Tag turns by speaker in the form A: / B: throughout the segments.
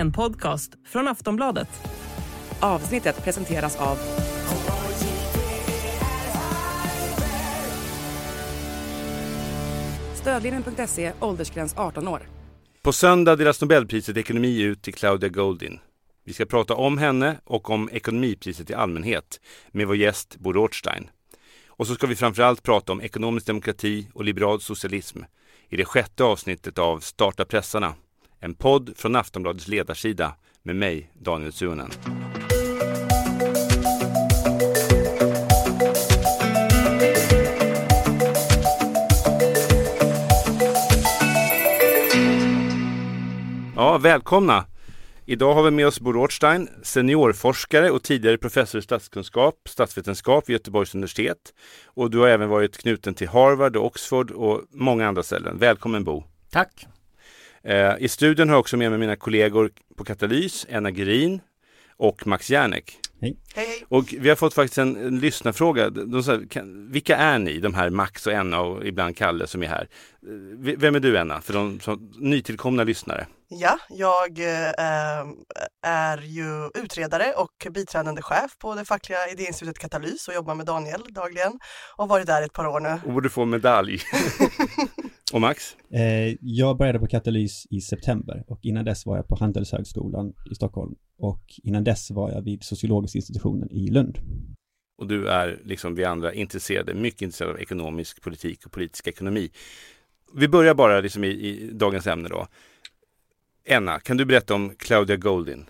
A: en podcast från Aftonbladet.
B: Avsnittet presenteras av Stödlinjen.se, åldersgräns 18 år.
C: På söndag delas Nobelpriset i ekonomi ut till Claudia Goldin. Vi ska prata om henne och om ekonomipriset i allmänhet med vår gäst Bo Rothstein. Och så ska vi framförallt prata om ekonomisk demokrati och liberal socialism i det sjätte avsnittet av Starta pressarna. En podd från Aftonbladets ledarsida med mig, Daniel Suhonen. Ja, välkomna! Idag har vi med oss Bo Rothstein, seniorforskare och tidigare professor i statskunskap, statsvetenskap vid Göteborgs universitet. Och du har även varit knuten till Harvard och Oxford och många andra ställen. Välkommen Bo!
D: Tack!
C: Eh, I studion har jag också med mig mina kollegor på Katalys, Enna Gerin och Max Järnek.
E: Hej.
F: Hej.
C: Och vi har fått faktiskt en, en lyssnarfråga. De sa, kan, vilka är ni, de här Max och Enna och ibland Kalle som är här? Eh, Vem är du Enna, för de som, nytillkomna lyssnare?
F: Ja, jag eh, är ju utredare och biträdande chef på det fackliga idéinstitutet Katalys och jobbar med Daniel dagligen och har varit där ett par år nu.
C: Och borde få medalj. och Max?
E: Eh, jag började på Katalys i september och innan dess var jag på Handelshögskolan i Stockholm och innan dess var jag vid sociologiska institutionen i Lund.
C: Och du är, liksom vi andra, intresserade, mycket intresserad av ekonomisk politik och politisk ekonomi. Vi börjar bara liksom i, i dagens ämne då. Enna, kan du berätta om Claudia Goldin?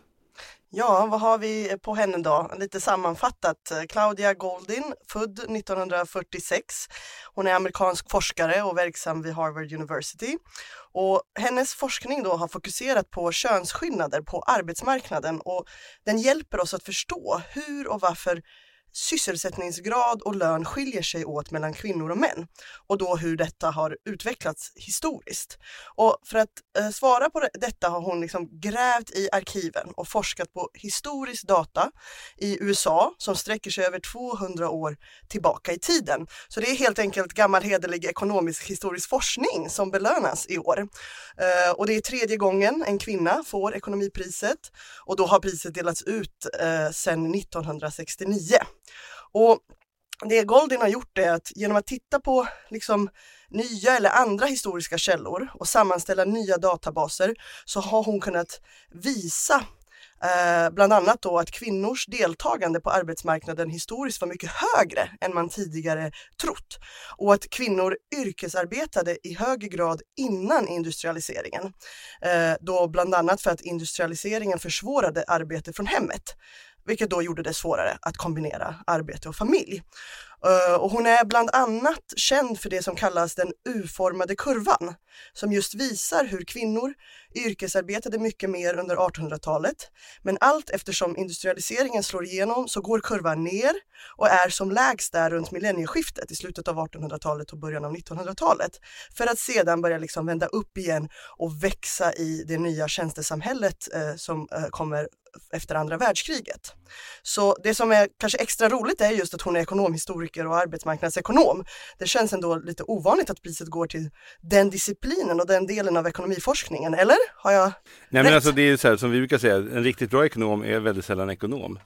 F: Ja, vad har vi på henne då? Lite sammanfattat. Claudia Goldin, född 1946. Hon är amerikansk forskare och verksam vid Harvard University. Och hennes forskning då har fokuserat på könsskillnader på arbetsmarknaden och den hjälper oss att förstå hur och varför sysselsättningsgrad och lön skiljer sig åt mellan kvinnor och män och då hur detta har utvecklats historiskt. Och för att eh, svara på det, detta har hon liksom grävt i arkiven och forskat på historisk data i USA som sträcker sig över 200 år tillbaka i tiden. Så det är helt enkelt gammal hederlig ekonomisk historisk forskning som belönas i år. Eh, och det är tredje gången en kvinna får ekonomipriset och då har priset delats ut eh, sedan 1969. Och det Goldin har gjort är att genom att titta på liksom nya eller andra historiska källor och sammanställa nya databaser så har hon kunnat visa Eh, bland annat då att kvinnors deltagande på arbetsmarknaden historiskt var mycket högre än man tidigare trott och att kvinnor yrkesarbetade i högre grad innan industrialiseringen. Eh, då bland annat för att industrialiseringen försvårade arbete från hemmet vilket då gjorde det svårare att kombinera arbete och familj. Eh, och hon är bland annat känd för det som kallas den U-formade kurvan, som just visar hur kvinnor yrkesarbetade mycket mer under 1800-talet. Men allt eftersom industrialiseringen slår igenom så går kurvan ner och är som lägst där runt millennieskiftet i slutet av 1800-talet och början av 1900-talet. För att sedan börja liksom vända upp igen och växa i det nya tjänstesamhället eh, som eh, kommer efter andra världskriget. Så det som är kanske extra roligt är just att hon är ekonomhistoriker och arbetsmarknadsekonom. Det känns ändå lite ovanligt att priset går till den disciplinen och den delen av ekonomiforskningen, eller? Har jag
C: Nej
F: rätt?
C: men alltså det är så här som vi brukar säga, en riktigt bra ekonom är väldigt sällan ekonom.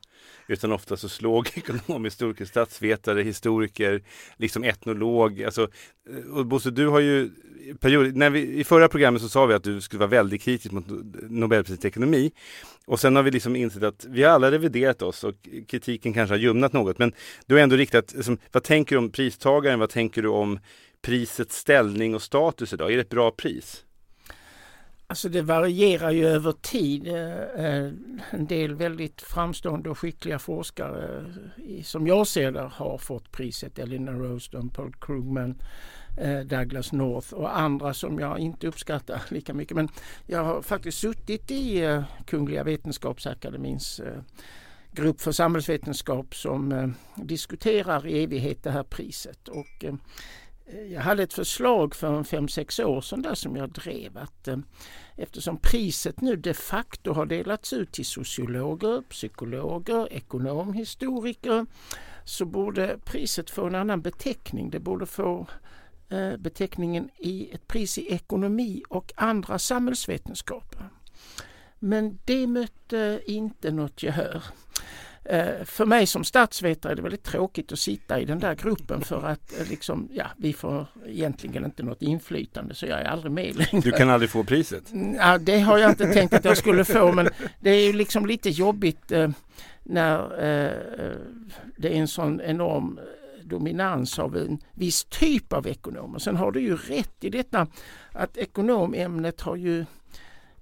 C: Utan ofta så slog ekonom, historiker, statsvetare, historiker, liksom etnolog. Alltså, eh, och Bosse, du har ju period, när vi, i förra programmet så sa vi att du skulle vara väldigt kritisk mot Nobelpriset i ekonomi. Och sen har vi liksom insett att vi har alla reviderat oss och kritiken kanske har ljumnat något. Men du har ändå riktat, liksom, vad tänker du om pristagaren? Vad tänker du om prisets ställning och status idag? Är det ett bra pris?
D: Alltså det varierar ju över tid. Eh, eh, en del väldigt framstående och skickliga forskare eh, som jag ser det har fått priset. Elina Roston, Paul Krugman, Douglas North och andra som jag inte uppskattar lika mycket. Men jag har faktiskt suttit i Kungliga Vetenskapsakademins grupp för samhällsvetenskap som diskuterar i evighet det här priset. Och, Eh, jag hade ett förslag för en fem sex år sedan där som jag drev att eh, eftersom priset nu de facto har delats ut till sociologer, psykologer, ekonomhistoriker så borde priset få en annan beteckning. Det borde få eh, beteckningen i ett pris i ekonomi och andra samhällsvetenskaper. Men det mötte inte något gehör. Eh, för mig som statsvetare är det väldigt tråkigt att sitta i den där gruppen för att eh, liksom, ja, vi får egentligen inte något inflytande så jag är aldrig med längre.
C: Du kan aldrig få priset?
D: Mm, ja, det har jag inte tänkt att jag skulle få men det är ju liksom lite jobbigt eh, när det är en sån enorm dominans av en viss typ av ekonomer. Sen har du ju rätt i detta att ekonomämnet har ju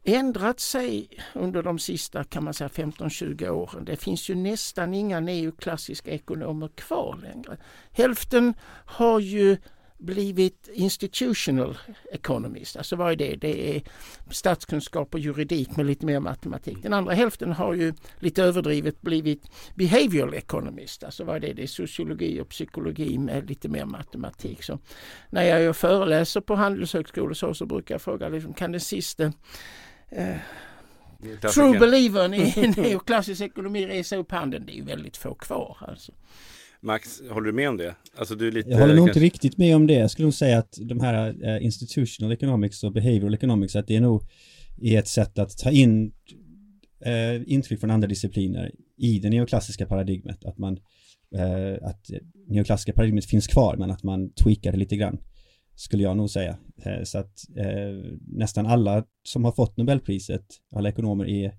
D: ändrat sig under de sista kan man säga 15-20 åren. Det finns ju nästan inga neoklassiska ekonomer kvar längre. Hälften har ju blivit institutional economist. Alltså vad är det? Det är statskunskap och juridik med lite mer matematik. Den andra hälften har ju lite överdrivet blivit behavioral economist. Alltså vad är det? Det är sociologi och psykologi med lite mer matematik. Så när jag föreläser på handelshögskolor så, så brukar jag fråga liksom, kan den sista eh, true believern i neoklassisk ekonomi resa upp handen? Det är ju väldigt få kvar alltså.
C: Max, håller du med om det? Alltså du är lite,
E: jag håller nog
C: kanske...
E: inte riktigt med om det. Jag skulle nog säga att de här uh, institutional economics och behavioral economics, att det är nog är ett sätt att ta in uh, intryck från andra discipliner i det neoklassiska paradigmet. Att man, uh, att neoklassiska paradigmet finns kvar, men att man tweakar det lite grann. Skulle jag nog säga. Eh, så att eh, nästan alla som har fått Nobelpriset, alla ekonomer är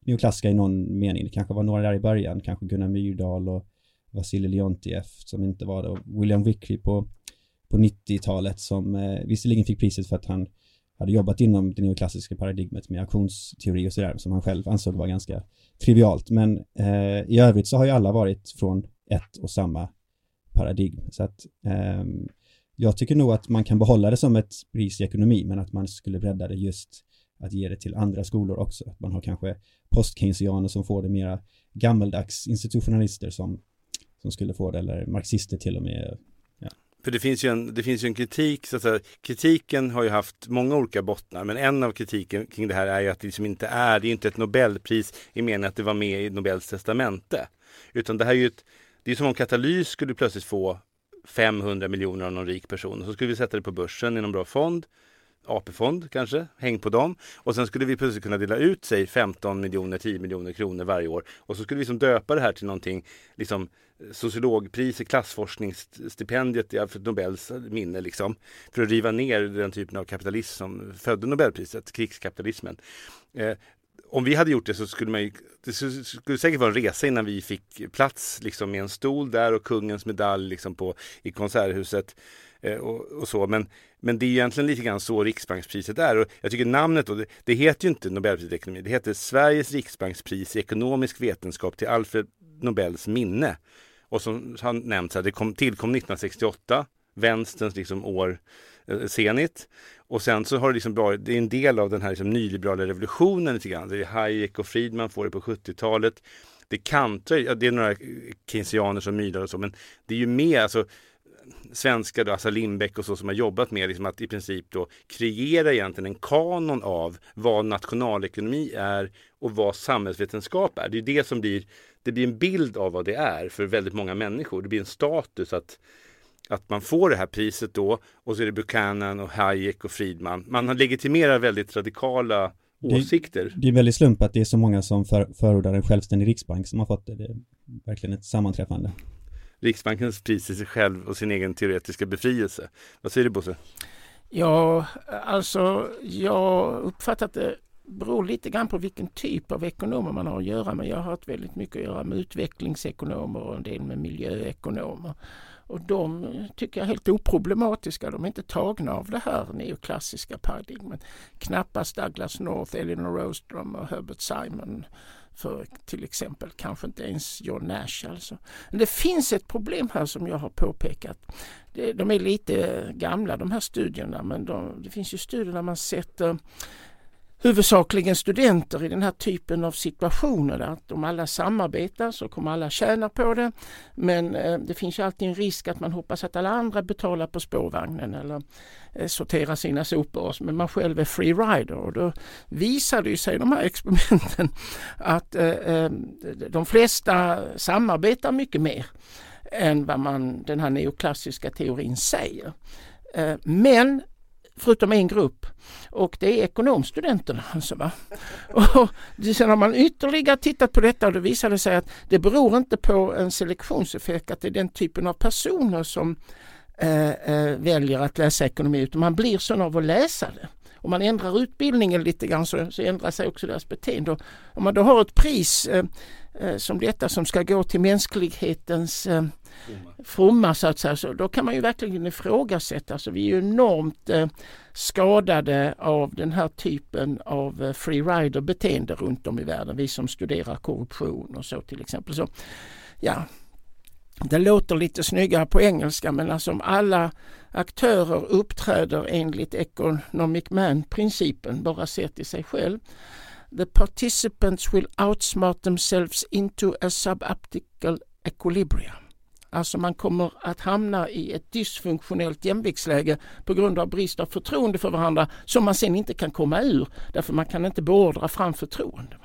E: neoklassiska i någon mening. Det kanske var några där i början, kanske Gunnar Myrdal och Vasilij Leontiev som inte var det och William Wickley på, på 90-talet som eh, visserligen fick priset för att han hade jobbat inom det neoklassiska paradigmet med auktionsteori och sådär som han själv ansåg var ganska trivialt men eh, i övrigt så har ju alla varit från ett och samma paradigm så att eh, jag tycker nog att man kan behålla det som ett pris i ekonomi men att man skulle bredda det just att ge det till andra skolor också. Att man har kanske post-keynesianer som får det mera gammaldags institutionalister som som skulle få det, eller marxister till och med. Ja.
C: För det finns ju en, det finns ju en kritik, så att säga, kritiken har ju haft många olika bottnar, men en av kritiken kring det här är ju att det liksom inte är, det är inte ett Nobelpris i meningen att det var med i Nobels testamente. Utan det här är ju ett, det är som om Katalys skulle plötsligt få 500 miljoner av någon rik person så skulle vi sätta det på börsen i någon bra fond AP-fond kanske, häng på dem. Och sen skulle vi plötsligt kunna dela ut sig 15 miljoner, 10 miljoner kronor varje år. Och så skulle vi liksom döpa det här till någonting, liksom sociologpriset, klassforskningsstipendiet i Nobels minne liksom. För att riva ner den typen av kapitalism som födde Nobelpriset, krigskapitalismen. Eh, om vi hade gjort det så skulle man ju, det skulle säkert vara en resa innan vi fick plats liksom med en stol där och kungens medalj liksom på, i konserthuset. Eh, och, och, så. Men, men det är egentligen lite grann så Riksbankspriset är. Och jag tycker namnet då, det, det heter ju inte Nobelpriset i ekonomi. Det heter Sveriges Riksbankspris i ekonomisk vetenskap till Alfred Nobels minne. Och som har nämnts här, det kom, tillkom 1968, vänsterns liksom år Eh, Zenit. Och sen så har det liksom bra, det är en del av den här liksom nyliberala revolutionen lite grann. Det är Hayek och Friedman får det på 70-talet. Det kantrar, ja, det är några keynesianer som Myrdal och så, men det är ju mer, alltså svenskar, då, alltså Lindbeck och så som har jobbat med liksom att i princip då kreera egentligen en kanon av vad nationalekonomi är och vad samhällsvetenskap är. Det är det som blir, det blir en bild av vad det är för väldigt många människor. Det blir en status att att man får det här priset då och så är det Buchanan och Hayek och Friedman. Man legitimerar väldigt radikala åsikter.
E: Det, det är väldigt slump att det är så många som för, förordar en självständig riksbank som har fått det. Det är verkligen ett sammanträffande.
C: Riksbankens pris i sig själv och sin egen teoretiska befrielse. Vad säger du Bosse?
D: Ja, alltså jag uppfattar att det beror lite grann på vilken typ av ekonomer man har att göra med. Jag har haft väldigt mycket att göra med utvecklingsekonomer och en del med miljöekonomer. Och de tycker jag är helt oproblematiska. De är inte tagna av det här neoklassiska paradigmet. Knappast Douglas North, Elinor Ostrom och Herbert Simon för till exempel kanske inte ens John Nash. Alltså. Men det finns ett problem här som jag har påpekat. de är lite gamla de här studierna men de, det finns ju studier där man sätter huvudsakligen studenter i den här typen av situationer. Att om alla samarbetar så kommer alla tjäna på det. Men eh, det finns ju alltid en risk att man hoppas att alla andra betalar på spårvagnen eller eh, sorterar sina sopor. Men man själv är free rider och då visar det sig i de här experimenten att eh, de flesta samarbetar mycket mer än vad man, den här neoklassiska teorin säger. Men förutom en grupp och det är ekonomstudenterna. Alltså, va? Och sen har man ytterligare tittat på detta och det visade sig att det beror inte på en selektionseffekt att det är den typen av personer som eh, eh, väljer att läsa ekonomi utan man blir sån av att läsa det. Om man ändrar utbildningen lite grann så, så ändrar sig också deras beteende. Om man då har ett pris eh, som detta som ska gå till mänsklighetens eh, fromma så att säga, så då kan man ju verkligen ifrågasätta. Alltså, vi är ju enormt eh, skadade av den här typen av eh, free rider beteende runt om i världen. Vi som studerar korruption och så till exempel. Så, ja, det låter lite snyggare på engelska men alltså om alla aktörer uppträder enligt Economic Man-principen, bara ser till sig själv. The participants will outsmart themselves into a suboptical equilibrium. Alltså man kommer att hamna i ett dysfunktionellt jämviktsläge på grund av brist av förtroende för varandra som man sen inte kan komma ur därför man kan inte beordra fram förtroende.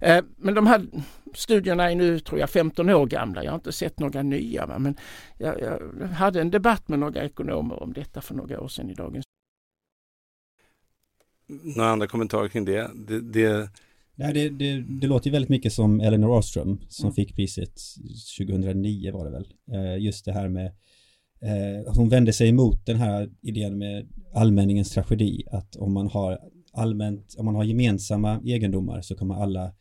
D: Eh, men de här studierna är nu tror jag 15 år gamla. Jag har inte sett några nya. Men jag, jag hade en debatt med några ekonomer om detta för några år sedan i Dagens
C: några andra kommentarer kring det? det, det...
E: Nej, det, det, det låter ju väldigt mycket som Eleanor Ostrom som mm. fick priset 2009 var det väl. Eh, just det här med eh, hon vände sig emot den här idén med allmänningens tragedi att om man har allmänt, om man har gemensamma egendomar så kommer alla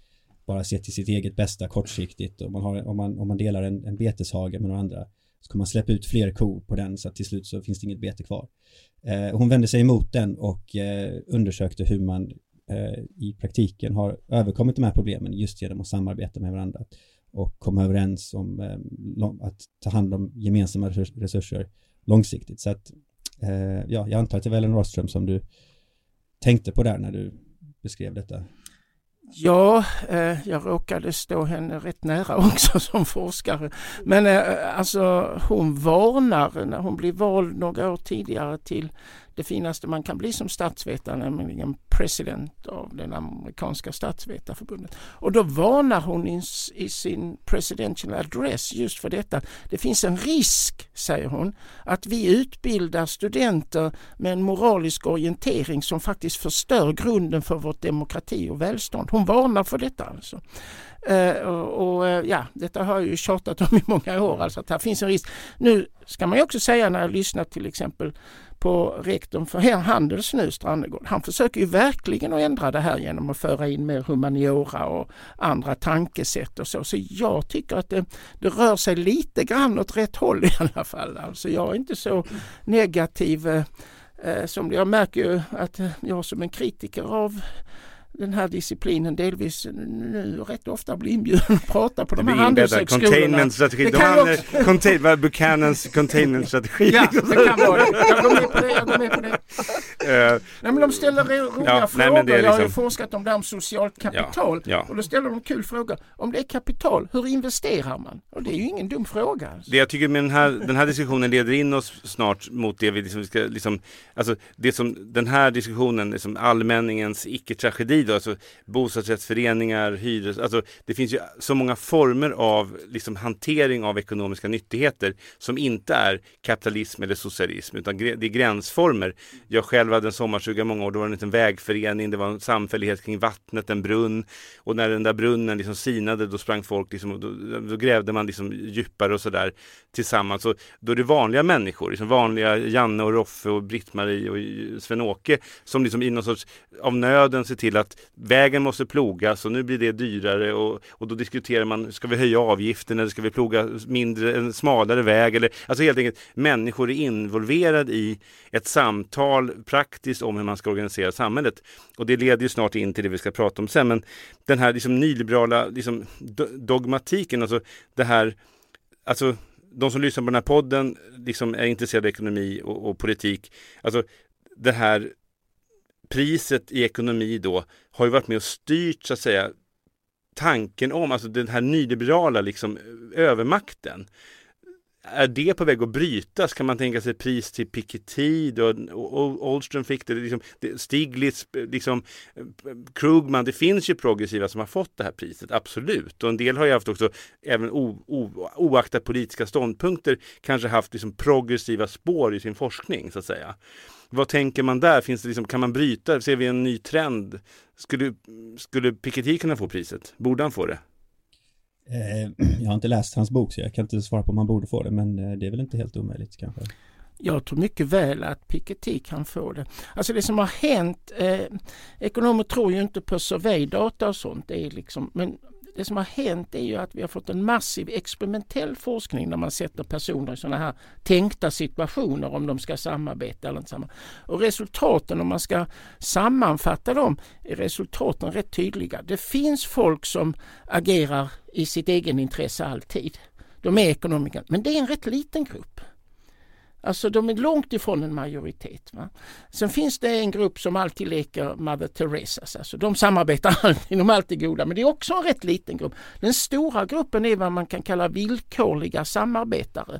E: bara se till sitt eget bästa kortsiktigt. Om man, har, om man, om man delar en, en beteshage med några andra så kommer man släppa ut fler kor på den så att till slut så finns det inget bete kvar. Eh, hon vände sig emot den och eh, undersökte hur man eh, i praktiken har överkommit de här problemen just genom att samarbeta med varandra och komma överens om eh, att ta hand om gemensamma resurser långsiktigt. Så att, eh, ja, jag antar att det var Ellen Roström som du tänkte på där när du beskrev detta.
D: Ja, eh, jag råkade stå henne rätt nära också som forskare. Men eh, alltså hon varnar när hon blir vald några år tidigare till det finaste man kan bli som statsvetare, nämligen president av den amerikanska statsvetarförbundet. Och då varnar hon i, i sin presidential address just för detta. Det finns en risk, säger hon, att vi utbildar studenter med en moralisk orientering som faktiskt förstör grunden för vår demokrati och välstånd. Hon varnar för detta alltså. Uh, och, uh, ja, detta har jag ju tjatat om i många år, alltså att här finns en risk. Nu ska man ju också säga när jag lyssnar till exempel på rektorn för Handels nu, Strannegård. Han försöker ju verkligen att ändra det här genom att föra in mer humaniora och andra tankesätt och så. Så jag tycker att det, det rör sig lite grann åt rätt håll i alla fall. Alltså jag är inte så negativ eh, eh som jag märker ju att jag som en kritiker av den här disciplinen delvis nu rätt ofta blir inbjuden att prata på de här handelshögskolorna.
C: Containment-strategi. De har contain, Buchanans containment-strategi.
D: ja, det kan vara det. Jag går med på det. Jag går med på det. Uh, nej, men de ställer roliga ja, frågor. Nej, liksom... Jag har ju liksom- forskat om det här om socialt kapital. Ja, ja. Och då ställer de kul frågor. Om det är kapital, hur investerar man? Och det är ju ingen dum fråga. Alltså.
C: Det jag tycker med den här, den här diskussionen leder in oss snart mot det vi liksom ska, liksom, alltså det som den här diskussionen, liksom allmänningens icke-tragedi då, alltså bostadsrättsföreningar, hyres, alltså det finns ju så många former av liksom hantering av ekonomiska nyttigheter som inte är kapitalism eller socialism utan det är gränsformer. Jag själv hade en sommarstuga många år, då var det en liten vägförening, det var en samfällighet kring vattnet, en brunn och när den där brunnen liksom sinade då sprang folk liksom, då, då grävde man liksom djupare och sådär tillsammans. Och då är det vanliga människor, liksom vanliga Janne och Roffe och Britt-Marie och Sven-Åke som liksom i någon sorts av nöden ser till att vägen måste plogas och nu blir det dyrare och, och då diskuterar man, ska vi höja avgiften eller ska vi ploga mindre, en smalare väg? Eller, alltså helt enkelt, människor är involverade i ett samtal praktiskt om hur man ska organisera samhället. Och det leder ju snart in till det vi ska prata om sen. Men den här liksom nyliberala liksom, dogmatiken, alltså det här, alltså de som lyssnar på den här podden liksom är intresserade av ekonomi och, och politik. Alltså det här priset i ekonomi då har ju varit med och styrt så att säga tanken om, alltså den här nyliberala liksom övermakten är det på väg att brytas? Kan man tänka sig pris till Piketty och Oldström fick det, liksom, Stiglitz, liksom, Krugman. Det finns ju progressiva som har fått det här priset, absolut. Och en del har ju haft också, även o, o, oaktat politiska ståndpunkter, kanske haft liksom progressiva spår i sin forskning så att säga. Vad tänker man där? Finns det liksom, kan man bryta? Ser vi en ny trend? Skulle, skulle Piketty kunna få priset? Borde han få det?
E: Eh, jag har inte läst hans bok så jag kan inte svara på om han borde få det men eh, det är väl inte helt omöjligt kanske.
D: Jag tror mycket väl att Piketty kan få det. Alltså det som har hänt, eh, ekonomer tror ju inte på surveydata och sånt, det är liksom, men det som har hänt är ju att vi har fått en massiv experimentell forskning när man sätter personer i sådana här tänkta situationer om de ska samarbeta eller inte samarbeta. Och resultaten, om man ska sammanfatta dem, är resultaten rätt tydliga. Det finns folk som agerar i sitt egen intresse alltid. De är ekonomiker, men det är en rätt liten grupp. Alltså de är långt ifrån en majoritet. Va? Sen finns det en grupp som alltid leker Mother Teresas. Alltså de samarbetar alltid, de är alltid goda. Men det är också en rätt liten grupp. Den stora gruppen är vad man kan kalla villkorliga samarbetare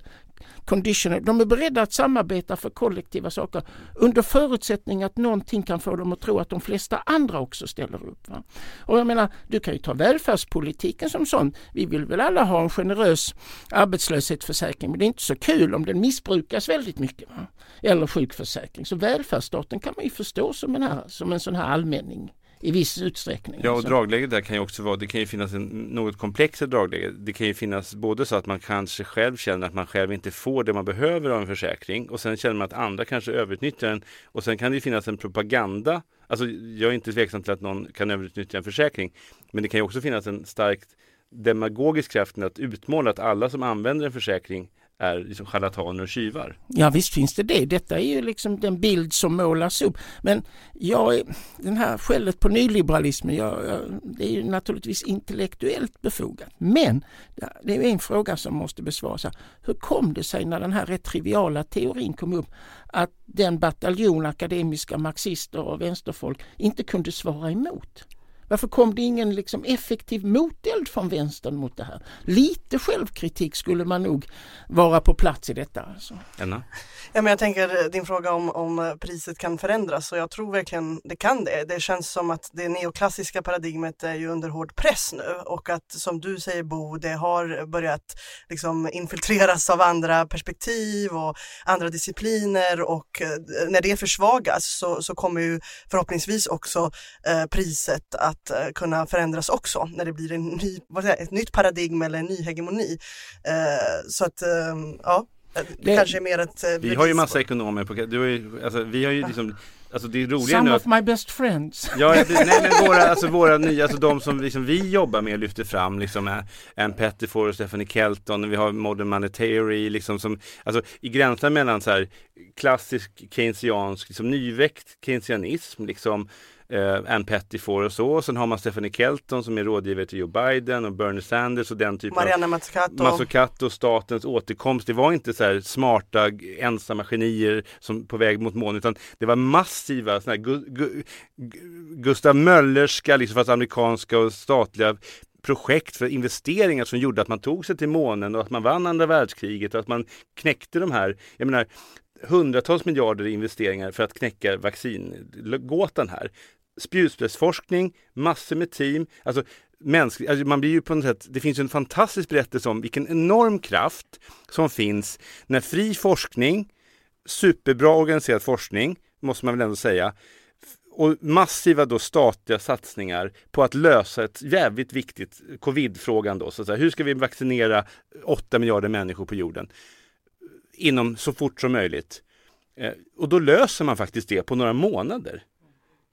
D: conditional. De är beredda att samarbeta för kollektiva saker under förutsättning att någonting kan få dem att tro att de flesta andra också ställer upp. Va? Och jag menar, du kan ju ta välfärdspolitiken som sån. Vi vill väl alla ha en generös arbetslöshetsförsäkring men det är inte så kul om den missbrukas väldigt mycket. Va? Eller sjukförsäkring. Så välfärdsstaten kan man ju förstå som en, här, som en sån här allmänning i viss utsträckning.
C: Ja, och dragläget där kan ju också vara, det kan ju finnas en något komplext dragläge. Det kan ju finnas både så att man kanske själv känner att man själv inte får det man behöver av en försäkring och sen känner man att andra kanske överutnyttjar den och sen kan det finnas en propaganda. Alltså jag är inte tveksam till att någon kan överutnyttja en försäkring, men det kan ju också finnas en starkt demagogisk kraft att utmåla att alla som använder en försäkring är liksom charlataner och tjuvar.
D: Ja visst finns det det. Detta är ju liksom den bild som målas upp. Men jag, den här skället på nyliberalismen, jag, jag, det är ju naturligtvis intellektuellt befogat. Men det är en fråga som måste besvaras. Hur kom det sig när den här rätt triviala teorin kom upp att den bataljon akademiska marxister och vänsterfolk inte kunde svara emot? Varför kom det ingen liksom effektiv moteld från vänstern mot det här? Lite självkritik skulle man nog vara på plats i detta. Alltså.
C: Anna?
F: Ja, men jag tänker eh, din fråga om, om eh, priset kan förändras och jag tror verkligen det kan det. Det känns som att det neoklassiska paradigmet är ju under hård press nu och att som du säger Bo, det har börjat liksom infiltreras av andra perspektiv och andra discipliner och eh, när det försvagas så, så kommer ju förhoppningsvis också eh, priset att att uh, kunna förändras också när det blir en ny, vad säger, ett nytt paradigm eller en ny hegemoni. Uh, så att, uh, ja. Det, det kanske är mer ett
C: Vi har ju massa ekonomer på, du har ju, alltså, vi har ju liksom Alltså det är roliga
D: Some
C: nu
D: of my best friends.
C: Ja, det, nej men våra, alltså våra nya, alltså de som liksom vi jobbar med lyfter fram liksom Ann Pettifor och Stephanie Kelton och vi har Modern Money Theory liksom som, alltså i gränsen mellan så här klassisk keynesiansk, liksom nyväckt keynesianism liksom eh, Ann Pettifor och så. Sen har man Stephanie Kelton som är rådgivare till Joe Biden och Bernie Sanders och den typen
F: Mariana Mazzucato.
C: Mazzucato, statens återkomst. Det var inte så här smarta ensamma genier som på väg mot månen utan det var massiva såna här Gu Gu Gustav Möllerska, liksom fast amerikanska och statliga projekt för investeringar som gjorde att man tog sig till månen och att man vann andra världskriget och att man knäckte de här, jag menar hundratals miljarder i investeringar för att knäcka vaccingåtan här. Spjutspetsforskning, massor med team, alltså mänsklig, alltså man blir ju på något sätt, det finns en fantastisk berättelse om vilken enorm kraft som finns när fri forskning, superbra organiserad forskning, måste man väl ändå säga, och massiva då statliga satsningar på att lösa ett jävligt viktigt covidfrågan då. Så att säga. Hur ska vi vaccinera 8 miljarder människor på jorden? inom så fort som möjligt. Eh, och då löser man faktiskt det på några månader.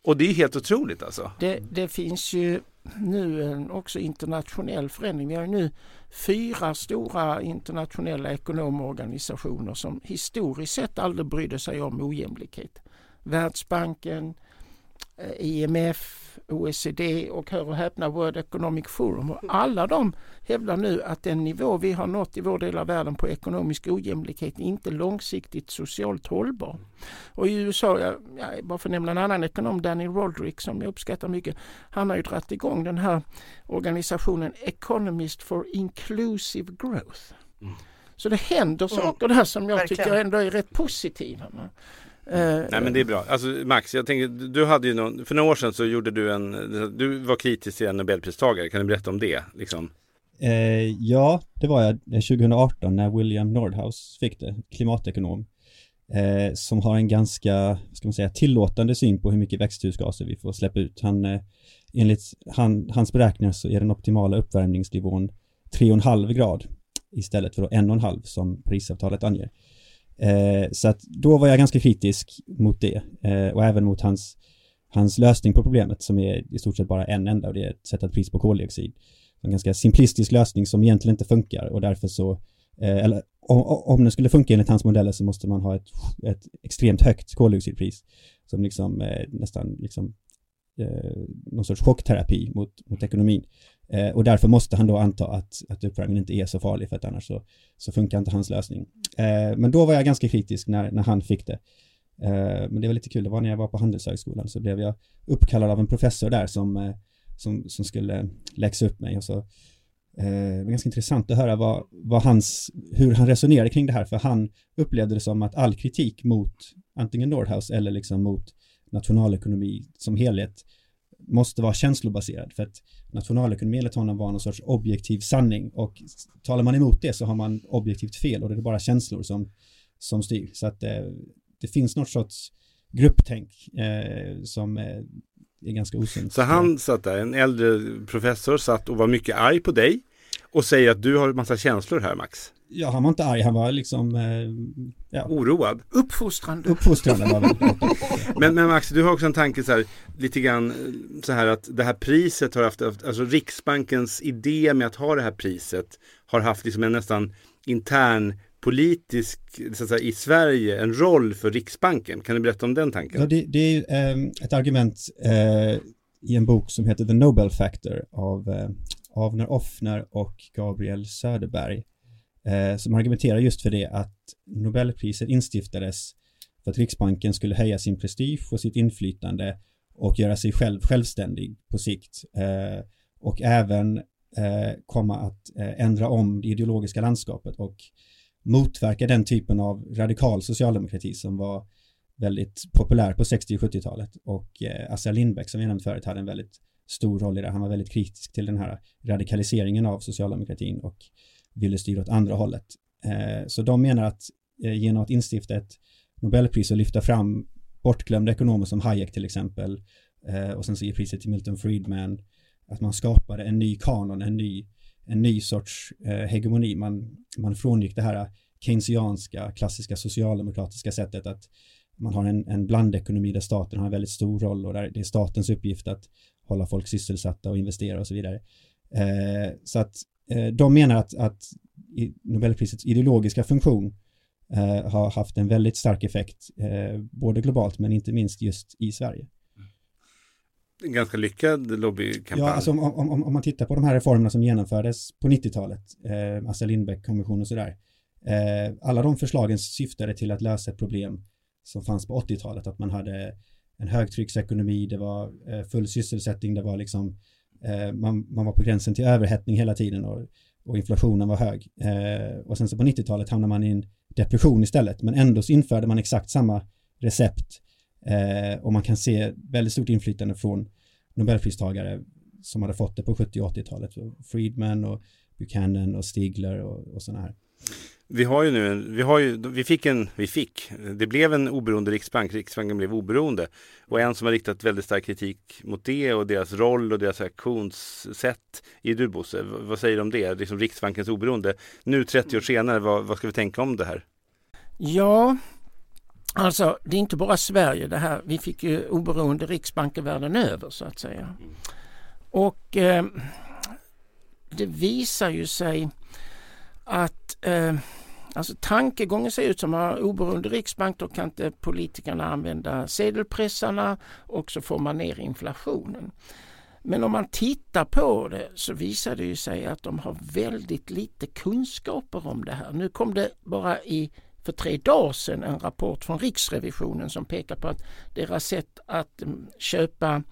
C: Och det är helt otroligt alltså.
D: Det, det finns ju nu en också internationell förändring. Vi har nu fyra stora internationella ekonomorganisationer som historiskt sett aldrig brydde sig om ojämlikhet. Världsbanken, eh, IMF, OECD och hör och häpna World Economic Forum. Och alla de hävdar nu att den nivå vi har nått i vår del av världen på ekonomisk ojämlikhet är inte långsiktigt socialt hållbar. Och i USA, jag, jag bara för att nämna en annan ekonom, Danny Roderick som jag uppskattar mycket, han har ju dragit igång den här organisationen Economist for Inclusive Growth. Mm Så det händer
F: Mm.
D: saker där som jag
F: Verkligen.
D: tycker ändå är rätt positiva. Eh,
C: Nej men det är bra. Alltså Max, jag tänker, du hade ju någon, för några år sedan så gjorde du en, du var kritisk till en Nobelpristagare, kan du berätta om det? Liksom?
E: Eh, ja, det var jag eh, 2018 när William Nordhaus fick det, klimatekonom. Eh, som har en ganska, ska man säga, tillåtande syn på hur mycket växthusgaser vi får släppa ut. Han, eh, enligt han, hans beräkningar så är den optimala uppvärmningsnivån 3,5 grad istället för då 1,5 som Parisavtalet anger. Eh, så att då var jag ganska kritisk mot det eh, och även mot hans, hans lösning på problemet som är i stort sett bara en enda och det är att sätta ett pris på koldioxid. En ganska simplistisk lösning som egentligen inte funkar och därför så, eh, eller om, om den skulle funka enligt hans modeller så måste man ha ett, ett extremt högt koldioxidpris som liksom eh, nästan liksom eh, någon sorts chockterapi mot, mot ekonomin. Eh, och därför måste han då anta att, att uppvärmningen inte är så farlig för att annars så, så funkar inte hans lösning. Eh, men då var jag ganska kritisk när, när han fick det. Eh, men det var lite kul, det var när jag var på Handelshögskolan så blev jag uppkallad av en professor där som, eh, som, som skulle läxa upp mig och så eh, det var ganska intressant att höra vad, vad hans, hur han resonerade kring det här för han upplevde det som att all kritik mot antingen Nordhaus eller liksom mot nationalekonomi som helhet måste vara känslobaserad för att nationalekonomi enligt honom var någon sorts objektiv sanning och talar man emot det så har man objektivt fel och det är bara känslor som, som styr. Så att eh, det finns något sorts grupptänk eh, som eh, är ganska osunt.
C: Så han satt där, en äldre professor satt och var mycket arg på dig och säger att du har en massa känslor här Max.
E: Ja, han var inte arg, han var liksom eh, ja,
C: Oroad.
D: Uppfostrande.
E: uppfostrande var väl
C: Men, men Max, du har också en tanke så här, lite grann eh, så här att det här priset har haft, alltså Riksbankens idé med att ha det här priset har haft liksom en nästan intern politisk, så att säga, i Sverige, en roll för Riksbanken. Kan du berätta om den tanken?
E: Ja, det, det är eh, ett argument eh, i en bok som heter The Nobel Factor av eh, Avner Offner och Gabriel Söderberg eh, som argumenterar just för det att Nobelpriset instiftades för att Riksbanken skulle höja sin prestige och sitt inflytande och göra sig själv självständig på sikt eh, och även eh, komma att eh, ändra om det ideologiska landskapet och motverka den typen av radikal socialdemokrati som var väldigt populär på 60 och 70-talet och eh, Assar Lindbeck som vi nämnde förut hade en väldigt stor roll i det. Han var väldigt kritisk till den här radikaliseringen av socialdemokratin och ville styra åt andra hållet. Eh, så de menar att eh, genom att instifta ett Nobelpris och lyfta fram bortglömda ekonomer som Hayek till exempel eh, och sen så ge priset till Milton Friedman att man skapade en ny kanon, en ny, en ny sorts hegemoni. Man, man frångick det här keynesianska, klassiska socialdemokratiska sättet att man har en, en blandekonomi där staten har en väldigt stor roll och där det är statens uppgift att hålla folk sysselsatta och investera och så vidare. Eh, så att de menar att, att Nobelprisets ideologiska funktion eh, har haft en väldigt stark effekt, eh, både globalt men inte minst just i Sverige.
C: En ganska lyckad lobbykampanj.
E: Ja, alltså om, om, om, man tittar på de här reformerna som genomfördes på 90-talet, eh, Assar Lindbeck-kommission och sådär. Eh, alla de förslagen syftade till att lösa ett problem som fanns på 80-talet, att man hade en högtrycksekonomi, det var eh, full sysselsättning, det var liksom, eh, Eh, man, man var på gränsen till överhettning hela tiden och, och inflationen var hög. Eh, och sen så på 90-talet hamnade man i en depression istället, men ändå så införde man exakt samma recept eh, och man kan se väldigt stort inflytande från Nobelpristagare som hade fått det på 70 och 80-talet. Friedman och Buchanan och Stigler och, och sådana här.
C: Vi har ju nu, en, vi har ju, vi fick en, vi fick, det blev en oberoende riksbank, Riksbanken blev oberoende. Och en som har riktat väldigt stark kritik mot det och deras roll och deras aktionssätt är du Bosse. Vad säger du om det? Liksom Riksbankens oberoende. Nu 30 år senare, vad, vad ska vi tänka om det här?
D: Ja, alltså det är inte bara Sverige det här. Vi fick ju oberoende riksbanker världen över så att säga. Och eh, det visar ju sig att eh, alltså tankegången ser ut som att oberoende riksbank då kan inte politikerna använda sedelpressarna och så får man ner inflationen. Men om man tittar på det så visar det ju sig att de har väldigt lite kunskaper om det här. Nu kom det bara i för tre dagar sedan en rapport från Riksrevisionen som pekar på att deras sätt att mm, köpa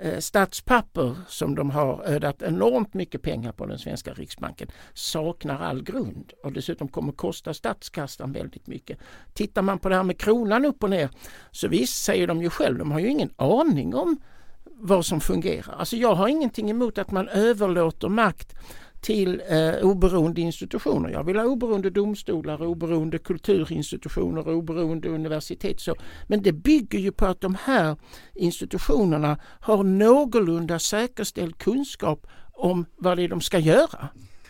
D: Eh, statspapper som de har ödat enormt mycket pengar på den svenska Riksbanken saknar all grund och dessutom kommer kosta statskassan väldigt mycket. Tittar man på det här med kronan upp och ner så visst säger de ju själv, de har ju ingen aning om vad som fungerar. Alltså jag har ingenting emot att man överlåter makt till eh, oberoende institutioner. Jag vill ha oberoende domstolar, oberoende kulturinstitutioner, oberoende universitet. Så. Men det bygger ju på att de här institutionerna har någorlunda säkerställd kunskap om vad det är de ska göra.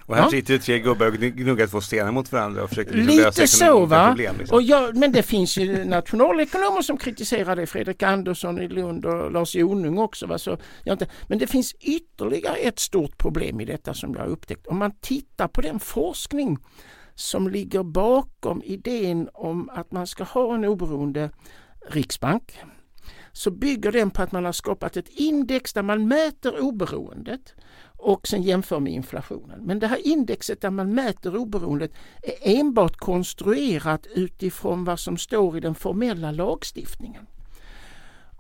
C: Och här
D: Ja.
C: sitter ju tre gubbar och gnuggar två stenar mot varandra och försöker liksom lösa
D: så va.
C: problem. Liksom.
D: Och jag, men det finns ju nationalekonomer som kritiserar det. Fredrik Andersson i Lund och Lars Jonung också. Va? Så jag inte, men det finns ytterligare ett stort problem i detta som jag har upptäckt. Om man tittar på den forskning som ligger bakom idén om att man ska ha en oberoende riksbank så bygger den på att man har skapat ett index där man mäter oberoendet och sen jämför med inflationen. Men det här indexet där man mäter oberoendet är enbart konstruerat utifrån vad som står i den formella lagstiftningen.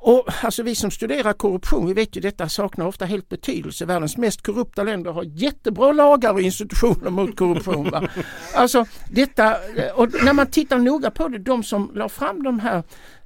D: Och alltså vi som studerar korruption, vi vet ju detta saknar ofta helt betydelse. Världens mest korrupta länder har jättebra lagar och institutioner mot korruption. Va? Alltså detta, och när man tittar noga på det, de som la fram de här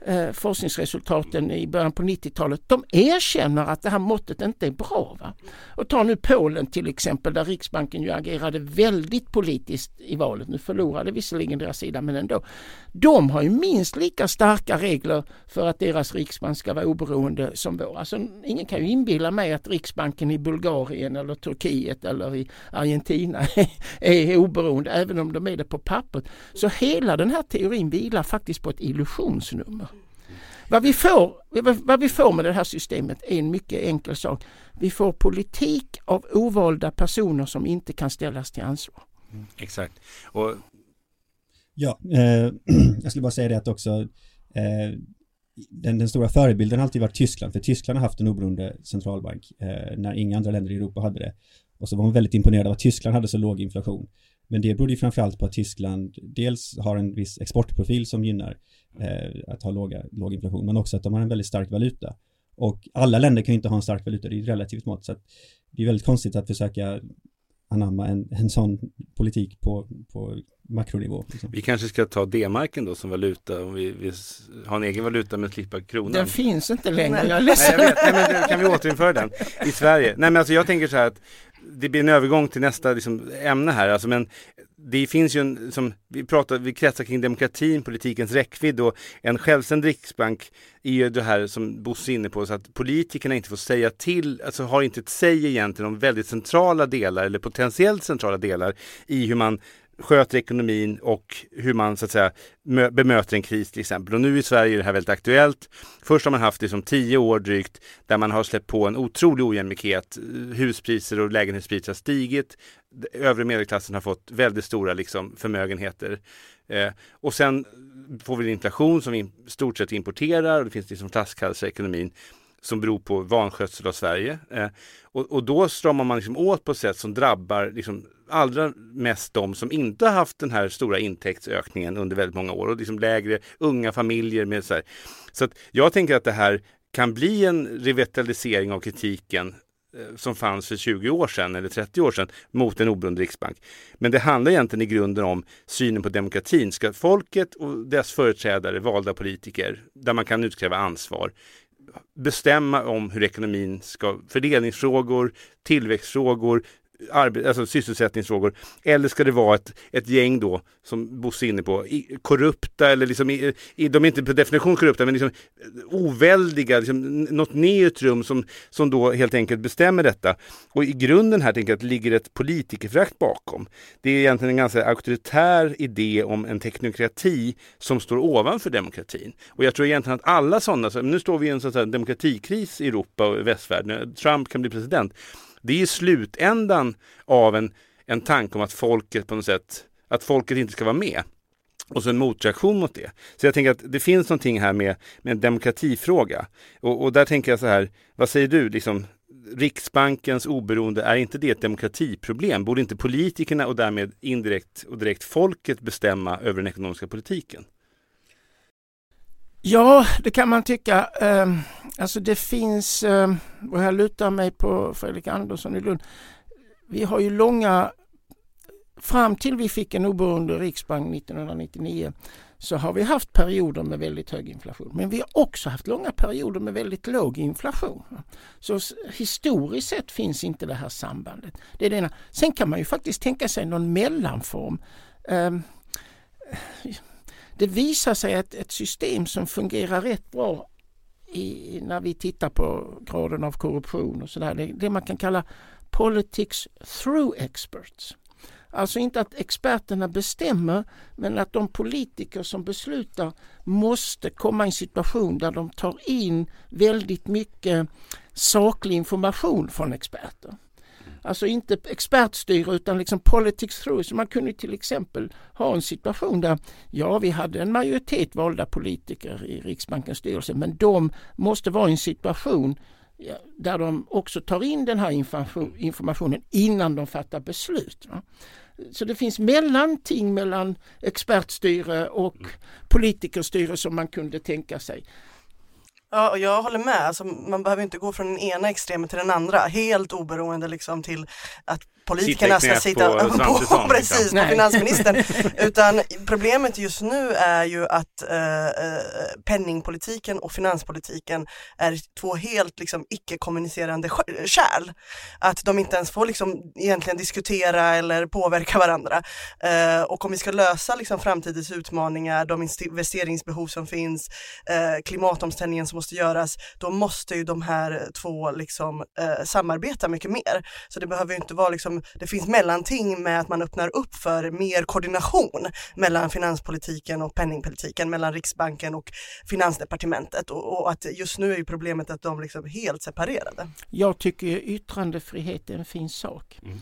D: eh, forskningsresultaten i början på 90-talet, de erkänner att det här måttet inte är bra. Va? Och ta nu Polen till exempel där Riksbanken ju agerade väldigt politiskt i valet. Nu förlorade visserligen deras sida men ändå. De har ju minst lika starka regler för att deras riksbank ska vara oberoende som vår. Alltså, ingen kan ju inbilla mig att Riksbanken i Bulgarien eller Turkiet eller i Argentina är oberoende även om de är det på pappret. Så hela den här teorin vilar faktiskt på ett illusionsnummer. Vad vi, får, vad vi får med det här systemet är en mycket enkel sak. Vi får politik av ovalda personer som inte kan ställas till ansvar.
C: Exakt. Och
E: Ja, eh, jag skulle bara säga det att också eh, den, den stora förebilden har alltid varit Tyskland, för Tyskland har haft en oberoende centralbank eh, när inga andra länder i Europa hade det. Och så var man väldigt imponerad av att Tyskland hade så låg inflation. Men det berodde ju framförallt på att Tyskland dels har en viss exportprofil som gynnar eh, att ha låga, låg inflation, men också att de har en väldigt stark valuta. Och alla länder kan ju inte ha en stark valuta, det är ett relativt mått. Så att det är väldigt konstigt att försöka anamma en, en sån politik på, på makronivå. Liksom.
C: vi kanske ska ta D-marken då som valuta om vi, vi har en egen valuta men slippa kronan.
D: Den finns inte längre,
F: Nej.
D: jag är
C: Nej,
D: ledsen.
C: jag vet. Nej, men kan vi återinföra den i Sverige? Nej men alltså jag tänker så här att det blir en övergång till nästa liksom, ämne här. Alltså, men det finns ju en, som vi pratar, vi kretsar kring demokratin, politikens räckvidd och en självständig riksbank är ju det här som Bosse är inne på, så att politikerna inte får säga till, alltså har inte ett säg egentligen om väldigt centrala delar eller potentiellt centrala delar i hur man sköter ekonomin och hur man så att säga bemöter en kris till exempel. Och nu i Sverige är det här väldigt aktuellt. Först har man haft det som tio år drygt där man har släppt på en otrolig ojämlikhet. Huspriser och lägenhetspriser har stigit. Övre medelklassen har fått väldigt stora liksom, förmögenheter. Eh, och sen får vi en inflation som vi i stort sett importerar och det finns liksom flaskhalsar i ekonomin som beror på vanskötsel av Sverige. Eh, och, och då stramar man liksom åt på ett sätt som drabbar liksom allra mest de som inte har haft den här stora intäktsökningen under väldigt många år och liksom lägre unga familjer med så här. Så att jag tänker att det här kan bli en revitalisering av kritiken eh, som fanns för 20 år sedan eller 30 år sedan mot en oberoende riksbank. Men det handlar egentligen i grunden om synen på demokratin. Ska folket och dess företrädare, valda politiker, där man kan utkräva ansvar, bestämma om hur ekonomin ska, fördelningsfrågor, tillväxtfrågor, arbe- alltså sysselsättningsfrågor. Eller ska det vara ett, ett gäng då, som Bosse är inne på, i, korrupta eller liksom, i, i, de är inte per definition korrupta, men liksom eh, oväldiga, liksom, något neutrum som, som då helt enkelt bestämmer detta. Och i grunden här tänker jag att det ligger ett politikerförakt bakom. Det är egentligen en ganska auktoritär idé om en teknokrati som står ovanför demokratin. Och jag tror egentligen att alla sådana, så nu står vi i en sån demokratikris i Europa och i västvärlden, Trump kan bli president. Det är slutändan av en, en tanke om att folket på något sätt, att folket inte ska vara med. Och så en motreaktion mot det. Så jag tänker att det finns någonting här med, med en demokratifråga. Och, och där tänker jag så här, vad säger du, liksom, Riksbankens oberoende, är inte det ett demokratiproblem? Borde inte politikerna och därmed indirekt och direkt folket bestämma över den ekonomiska politiken?
D: Ja, det kan man tycka. Ehm, alltså det finns, ehm, och här lutar mig på Fredrik Andersson i Lund. Vi har ju långa, fram till vi fick en oberoende riksbank 1999 så har vi haft perioder med väldigt hög inflation. Men vi har också haft långa perioder med väldigt låg inflation. Så historiskt sett finns inte det här sambandet. Det är det ena. Sen kan man ju faktiskt tänka sig någon mellanform. Ehm, det visar sig att ett system som fungerar rätt bra i, när vi tittar på graden av korruption och sådär, det, det man kan kalla politics through experts. Alltså inte att experterna bestämmer men att de politiker som beslutar måste komma i en situation där de tar in väldigt mycket saklig information från experter. Alltså inte expertstyre utan liksom politics through. Så man kunde till exempel ha en situation där, ja vi hade en majoritet valda politiker i Riksbankens styrelse men de måste vara i en situation där de också tar in den här informationen innan de fattar beslut. Så det finns mellanting mellan expertstyre och politikerstyre som man kunde tänka sig.
F: Ja, och jag håller med. Alltså, man behöver inte gå från den ena extremen till den andra, helt oberoende liksom till att politikerna ska sitta på, på, liksom. precis, på finansministern. Utan problemet just nu är ju att eh, eh, penningpolitiken och finanspolitiken är två helt liksom, icke-kommunicerande kärl. Att de inte ens får liksom, egentligen diskutera eller påverka varandra. Eh, och om vi ska lösa liksom, framtidens utmaningar, de investeringsbehov som finns, eh, klimatomställningen som måste göras, då måste ju de här två liksom, eh, samarbeta mycket mer. Så det behöver ju inte vara liksom, det finns mellanting med att man öppnar upp för mer koordination mellan finanspolitiken och penningpolitiken, mellan Riksbanken och Finansdepartementet och, och att just nu är ju problemet att de liksom helt separerade.
D: Jag tycker yttrandefrihet är en fin sak. Mm.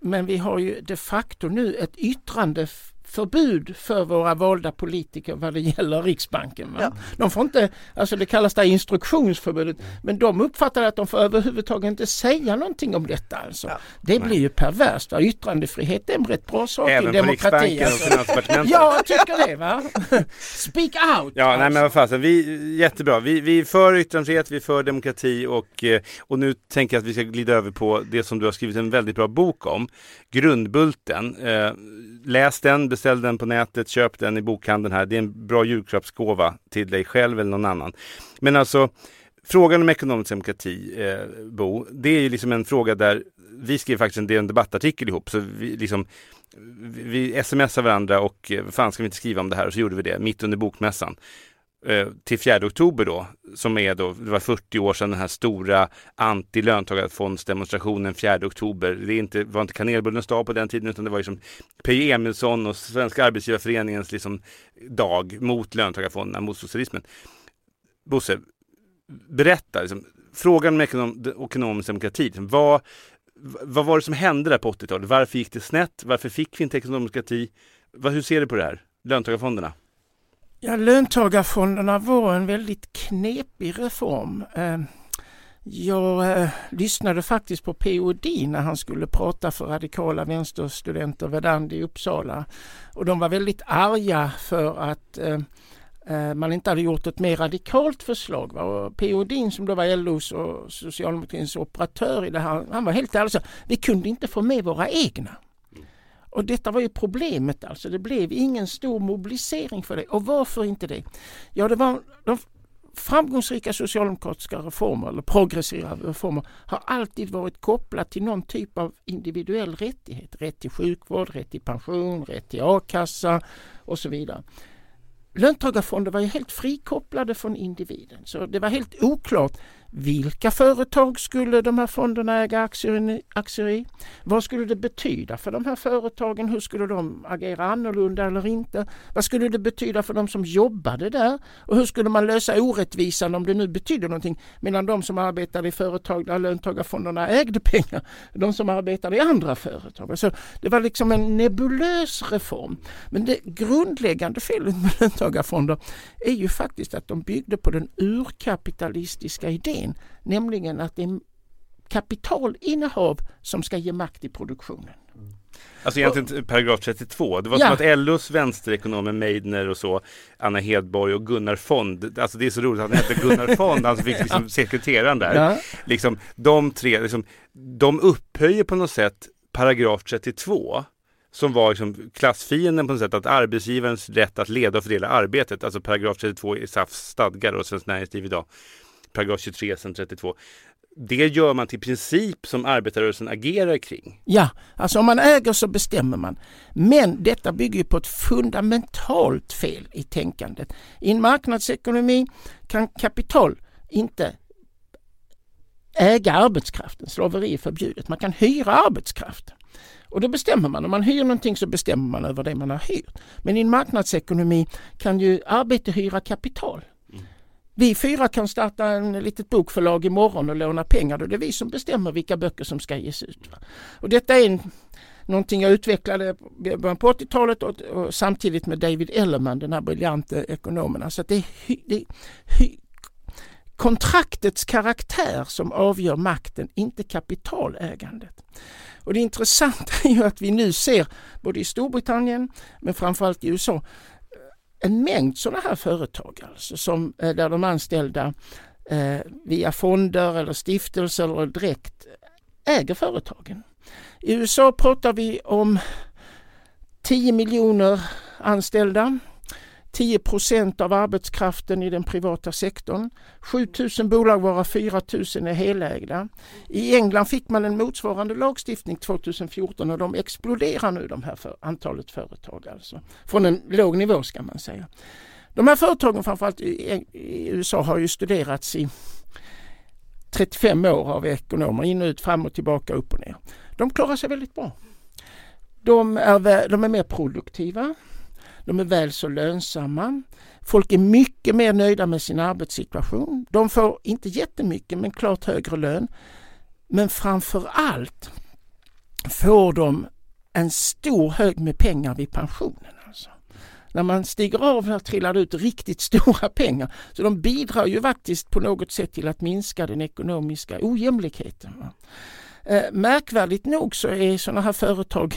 D: Men vi har ju de facto nu ett yttrande förbud för våra valda politiker vad det gäller Riksbanken. Ja. De får inte, alltså det kallas det instruktionsförbudet, men de uppfattar att de får överhuvudtaget inte säga någonting om detta. Alltså. Ja. Det blir ju perverst. Va? Yttrandefrihet är en rätt bra sak
C: Även
D: i demokrati.
C: Även på Riksbanken och
D: Ja, jag tycker det. Va? Speak out!
C: Ja, alltså. nej men vad fasen, vi, jättebra. Vi, vi är för yttrandefrihet, vi är för demokrati och, eh, och nu tänker jag att vi ska glida över på det som du har skrivit en väldigt bra bok om, Grundbulten. Eh, läs den, beställ den på nätet, köp den i bokhandeln här. Det är en bra julklappsgåva till dig själv eller någon annan. Men alltså, frågan om ekonomisk demokrati, eh, Bo, det är ju liksom en fråga där vi skrev faktiskt en, en debattartikel ihop, så vi liksom vi smsar varandra och eh, fan ska vi inte skriva om det här? Och så gjorde vi det mitt under bokmässan. Eh, till 4 oktober då, som är då, det var 40 år sedan den här stora anti-löntagarfondsdemonstrationen 4 oktober. Det är inte, var inte kanelbullens dag på den tiden utan det var liksom P. Emilsson och Svenska Arbetsgivarföreningens liksom dag mot löntagarfonderna, mot socialismen. Bosse, berätta, liksom, frågan om ekonom, ekonomisk demokrati, liksom, vad, vad var det som hände där på 80-talet? Varför gick det snett? Varför fick vi inte ekonomisk demokrati? hur ser du på det här? Löntagarfonderna?
D: Ja, löntagarfonderna var en väldigt knepig reform. Eh, jag eh, lyssnade faktiskt på P.O. När han skulle prata för radikala vänsterstudenter Verdandi i Uppsala. Och de var väldigt arga för att eh, man inte hade gjort ett mer radikalt förslag. P.O. Edin som då var LOs och socialdemokratins operatör i det här, han var helt ärlig vi kunde inte få med våra egna. Och detta var ju problemet alltså. Det blev ingen stor mobilisering för det. Och varför inte det? Ja, det var de framgångsrika socialdemokratiska reformer eller progressiva reformer har alltid varit kopplat till någon typ av individuell rättighet. Rätt till sjukvård, rätt till pension, rätt till a-kassa och så vidare. Löntagarfonder var ju helt frikopplade från individen så det var helt oklart vilka företag skulle de här fonderna äga aktier i? Vad skulle det betyda för de här företagen? Hur skulle de agera annorlunda eller inte? Vad skulle det betyda för de som jobbade där? Och hur skulle man lösa orättvisan om det nu betyder någonting mellan de som arbetade i företag där löntagarfonderna ägde pengar och de som arbetade i andra företag? Alltså, det var liksom en nebulös reform. Men det grundläggande felet med löntagarfonder är ju faktiskt att de byggde på den urkapitalistiska idén idén, nämligen att det är kapitalinnehav som ska ge makt i produktionen.
C: Alltså egentligen paragraf 32. Det var
D: Ja.
C: som att LOs vänsterekonomer Meidner och så, Anna Hedborg och Gunnar Fond. Alltså det är så roligt att han hette Gunnar Fond, han som fick liksom sekreteraren där.
D: Ja.
C: Liksom, de tre, liksom, de upphöjer på något sätt paragraf 32 som var liksom klassfienden på något sätt, att arbetsgivarens rätt att leda och fördela arbetet, alltså paragraf 32 i SAFs stadgar och Svenskt Näringsliv idag, paragraf 23 sen 32. Det gör man till princip som arbetarrörelsen agerar kring.
D: Ja, alltså om man äger så bestämmer man. Men detta bygger ju på ett fundamentalt fel i tänkandet. I en marknadsekonomi kan kapital inte äga arbetskraften. Slaveri är förbjudet. Man kan hyra arbetskraft. Och då bestämmer man. Om man hyr någonting så bestämmer man över det man har hyrt. Men i en marknadsekonomi kan ju arbete hyra kapital. Vi fyra kan starta en litet bokförlag imorgon och låna pengar. Då det är vi som bestämmer vilka böcker som ska ges ut. Va? Och detta är en, någonting jag utvecklade i början på 80-talet och, och samtidigt med David Ellerman, den här briljante ekonomen. Alltså att det är, hy, det är hy, kontraktets karaktär som avgör makten, inte kapitalägandet. Och det intressanta är ju att vi nu ser, både i Storbritannien men framförallt i USA, en mängd sådana här företag alltså, som, eh, där de anställda eh, via fonder eller stiftelser eller direkt äger företagen. I USA pratar vi om 10 miljoner anställda, 10 procent av arbetskraften i den privata sektorn, 7000 bolag varav 4000 är helägda. I England fick man en motsvarande lagstiftning 2014 och de exploderar nu de här för, antalet företag alltså. Från en låg nivå ska man säga. De här företagen framförallt i, i USA har ju studerats i 35 år av ekonomer, in och ut, fram och tillbaka, upp och ner. De klarar sig väldigt bra. De är, de är mer produktiva, de är väl så lönsamma. Folk är mycket mer nöjda med sin arbetssituation. De får inte jättemycket men klart högre lön. Men framför allt får de en stor hög med pengar vid pensionen. Alltså. När man stiger av här trillar det ut riktigt stora pengar. Så de bidrar ju faktiskt på något sätt till att minska den ekonomiska ojämlikheten. va. Eh, märkvärdigt nog så är sådana här företag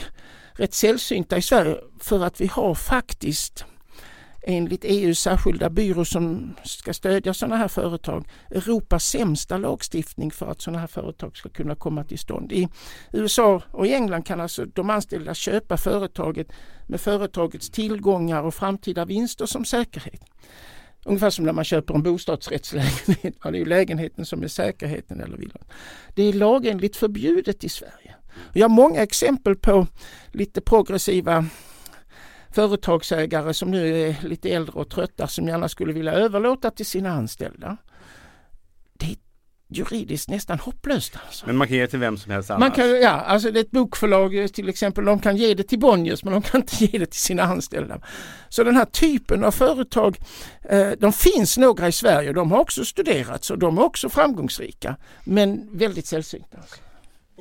D: rätt sällsynta i Sverige för att vi har faktiskt enligt EUs särskilda byrå som ska stödja sådana här företag Europas sämsta lagstiftning för att sådana här företag ska kunna komma till stånd. I USA och i England kan alltså de anställda köpa företaget med företagets tillgångar och framtida vinster som säkerhet. Ungefär som när man köper en bostadsrättslägenhet. Det är ju lägenheten som är säkerheten eller villan. Det är lagenligt förbjudet i Sverige. Jag har många exempel på lite progressiva företagsägare som nu är lite äldre och trötta som gärna skulle vilja överlåta till sina anställda. Det är juridiskt nästan hopplöst. Alltså.
C: Men man kan ge till vem som helst annars.
D: Man kan, ja, alltså det är ett bokförlag eh, till exempel, de kan ge det till Bonniers men de kan inte ge det till sina anställda. Så den här typen av företag, eh, de finns några i Sverige, de har också studerats och de är också framgångsrika men väldigt sällsynta. Alltså.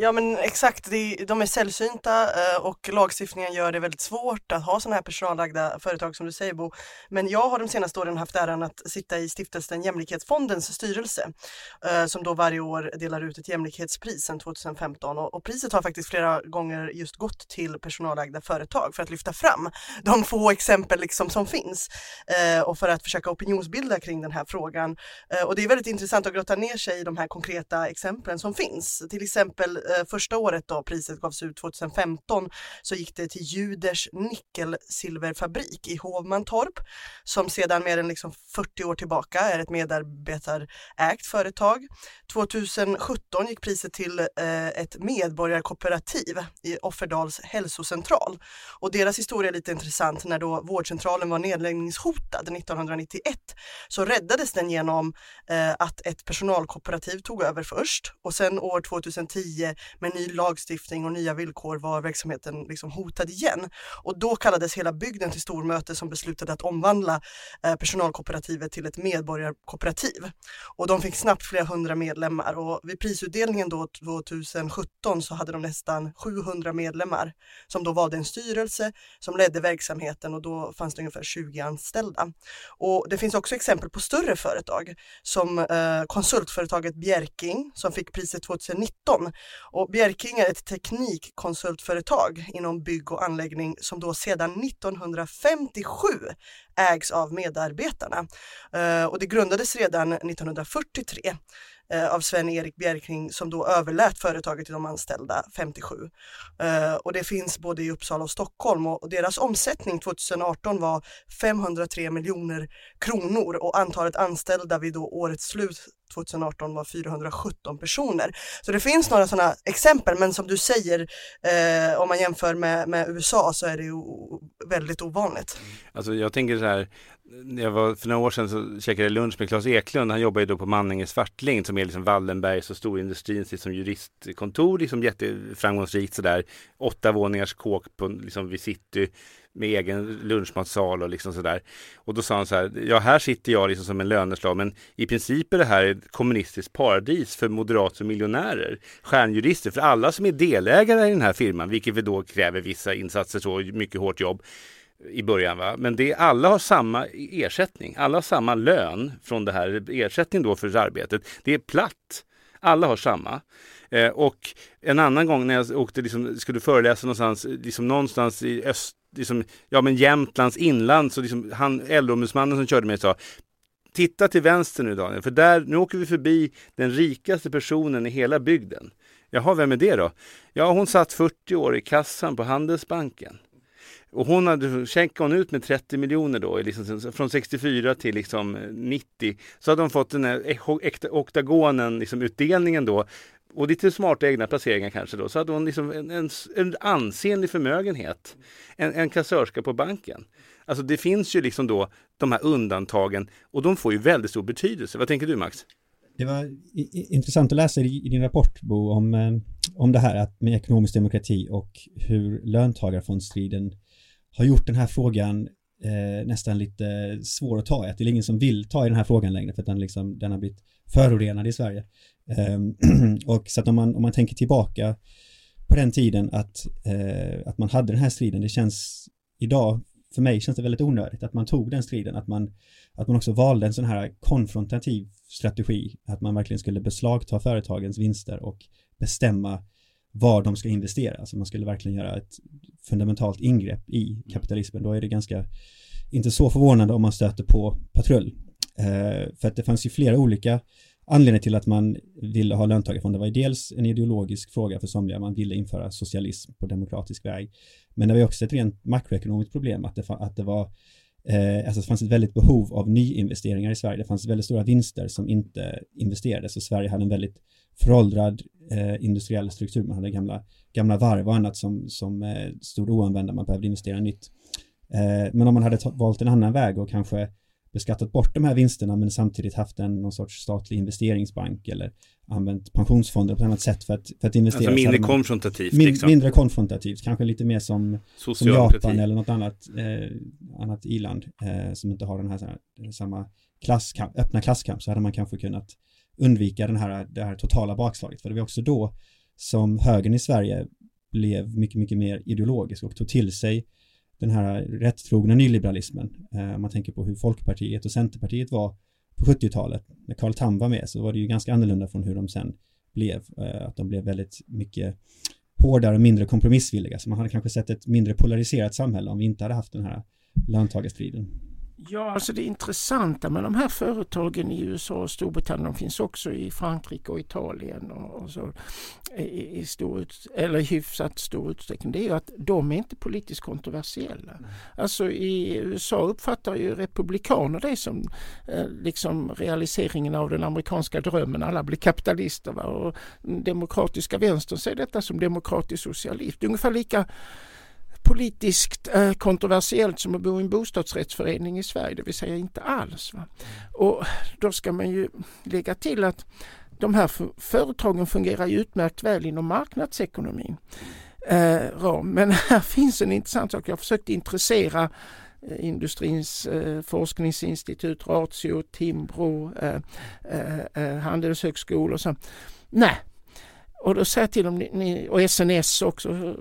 F: Ja men exakt, de är sällsynta eh, och lagstiftningen gör det väldigt svårt att ha sådana här personalägda företag som du säger Bo. Men jag har de senaste åren haft äran att sitta i stiftelsen Jämlikhetsfondens styrelse eh, som då varje år delar ut ett jämlikhetspris sedan 2015 och, priset har faktiskt flera gånger just gått till personalägda företag för att lyfta fram de få exempel liksom som finns eh, och för att försöka opinionsbilda kring den här frågan. Och det är väldigt intressant att grotta ner sig i de här konkreta exemplen som finns. Till exempel Eh, första året då priset gavs ut 2015 så gick det till Juders nickelsilverfabrik i Hovmantorp som sedan mer än liksom 40 år tillbaka är ett medarbetarägt företag. 2017 gick priset till eh, ett medborgarkooperativ i Offerdals hälsocentral. Och deras historia är lite intressant. När då vårdcentralen var nedläggningshotad 1991 så räddades den genom eh, att ett personalkooperativ tog över först. Och sen år 2010 Sverige med ny lagstiftning och nya villkor var verksamheten liksom hotad igen. Och då kallades hela bygden till stormöte som beslutade att omvandla eh, personalkooperativet till ett medborgarkooperativ. Och de fick snabbt flera hundra medlemmar och vid prisutdelningen då 2017 så hade de nästan 700 medlemmar som då valde en styrelse som ledde verksamheten och då fanns det ungefär 20 anställda. Och det finns också exempel på större företag som eh, konsultföretaget Bjerking som fick priset 2019. Och Bjerking är ett teknikkonsultföretag inom bygg och anläggning som då sedan 1957 ägs av medarbetarna. Eh, och det grundades redan 1943 Eh, av Sven-Erik Bjerkning som då överlät företaget till de anställda 57. Eh, och det finns både i Uppsala och Stockholm och deras omsättning 2018 var 503 miljoner kronor och antalet anställda vid då årets slut 2018 var 417 personer. Så det finns några sådana exempel men som du säger eh, om man jämför med, med USA så är det ju väldigt ovanligt.
C: Alltså jag tänker så här, när jag var, för några år sedan så käkade jag lunch med Claes Eklund. Han jobbar ju då på Manninge Svartling som är liksom Wallenbergs och storindustrins liksom juristkontor, liksom jätteframgångsrikt sådär. Åtta våningars kåk på, liksom vid city med egen lunchmatsal och liksom sådär. Och då sa han så här, ja här sitter jag liksom som en löneslag men i princip är det här ett kommunistiskt paradis för moderater och miljonärer, stjärnjurister, för alla som är delägare i den här firman, vilket vi då kräver vissa insatser, så mycket hårt jobb i början. Va? Men det, alla har samma ersättning. Alla har samma lön från det här. Ersättning då för arbetet. Det är platt. Alla har samma. Eh, och en annan gång när jag åkte, liksom, skulle föreläsa någonstans, liksom någonstans i öst, liksom, ja men Jämtlands inland, så liksom han, äldreombudsmannen som körde mig sa Titta till vänster nu Daniel, för där, nu åker vi förbi den rikaste personen i hela bygden. Jaha, vem är det då? Ja, hon satt 40 år i kassan på Handelsbanken. Och hon hade, checkade hon ut med 30 miljoner då, liksom, från 64 till liksom eh, 90. Så hade hon fått den här oktagonen, liksom utdelningen då. Och lite smarta egna placeringar kanske då. Så hade hon liksom en, en, en ansenlig förmögenhet. En, en kassörska på banken. Alltså det finns ju liksom då de här undantagen och de får ju väldigt stor betydelse. Vad tänker du Max?
E: Det var intressant att läsa i din rapport Bo om, eh, om det här att med ekonomisk demokrati och hur löntagarfondsstriden har gjort den här frågan eh, nästan lite svår att ta i. Att det är ingen som vill ta i den här frågan längre för att den, liksom, den har blivit förorenad i Sverige. Eh, och så att om man, om man tänker tillbaka på den tiden att, eh, att man hade den här striden, det känns idag, för mig känns det väldigt onödigt att man tog den striden, att man, att man också valde en sån här konfrontativ strategi, att man verkligen skulle beslagta företagens vinster och bestämma var de ska investera. Alltså man skulle verkligen göra ett fundamentalt ingrepp i kapitalismen. Då är det ganska inte så förvånande om man stöter på patrull. Eh, för att det fanns ju flera olika anledningar till att man ville ha löntagarfonder. Det var ju dels en ideologisk fråga för somliga, man ville införa socialism på demokratisk väg. Men det var ju också ett rent makroekonomiskt problem att det, att det var Eh, alltså det fanns ett väldigt behov av nyinvesteringar i Sverige. Det fanns väldigt stora vinster som inte investerades och Sverige hade en väldigt föråldrad eh, industriell struktur. Man hade gamla, gamla varv och annat som, som eh, stod oanvända. Man behövde investera nytt. Eh, men om man hade valt en annan väg och kanske beskattat bort de här vinsterna men samtidigt haft en någon sorts statlig investeringsbank eller använt pensionsfonder på ett annat sätt för att, för att investera.
C: Alltså mindre konfrontativt.
E: Min, liksom. Mindre konfrontativt, kanske lite mer som, som Japan eller något annat, eh, annat iland eh, som inte har den här, här samma klasskamp, öppna klasskamp så hade man kanske kunnat undvika den här, det här totala bakslaget. För det var också då som högern i Sverige blev mycket, mycket mer ideologisk och tog till sig den här rättrogna nyliberalismen. Eh, om man tänker på hur Folkpartiet och Centerpartiet var på 70-talet. När Carl Tham var med så var det ju ganska annorlunda från hur de sen blev. Eh, att de blev väldigt mycket hårdare och mindre kompromissvilliga. Så man hade kanske sett ett mindre polariserat samhälle om vi inte hade haft den här löntagarstriden.
D: Ja, alltså det intressanta med de här företagen i USA och Storbritannien, de finns också i Frankrike och Italien och, så, i, i stor eller hyfsat stor utsträckning, det är ju att de är inte politiskt kontroversiella. Mm. Alltså i USA uppfattar ju republikaner det som eh, liksom realiseringen av den amerikanska drömmen, alla blir kapitalister va? och demokratiska vänstern ser detta som demokratisk socialism. Ungefär lika politiskt eh, kontroversiellt som att bo i en bostadsrättsförening i Sverige, det vill säga inte alls. Va? Och då ska man ju lägga till att de här företagen fungerar ju utmärkt väl inom marknadsekonomin. Eh, Men här finns en intressant sak. Jag har försökt intressera eh, Industrins eh, forskningsinstitut, Ratio, Timbro, eh, eh, eh Handelshögskolor och så. Nej, och då säger jag till dem, ni, och SNS också,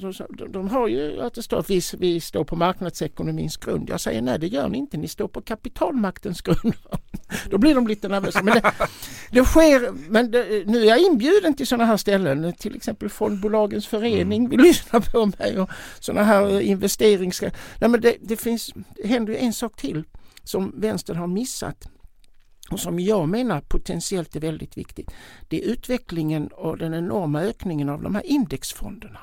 D: så, så, de har ju att det står att vi, vi står på marknadsekonomins grund. Jag säger nej det gör ni inte, ni står på kapitalmaktens grund. Då blir de lite nervösa. Men det, det sker, men det, nu är jag inbjuden till sådana här ställen, till exempel Fondbolagens förening mm. vill lyssna på mig och sådana här investerings... Nej men det, det finns, det händer ju en sak till som vänstern har missat och som jag menar potentiellt är väldigt viktigt. Det är utvecklingen och den enorma ökningen av de här indexfonderna.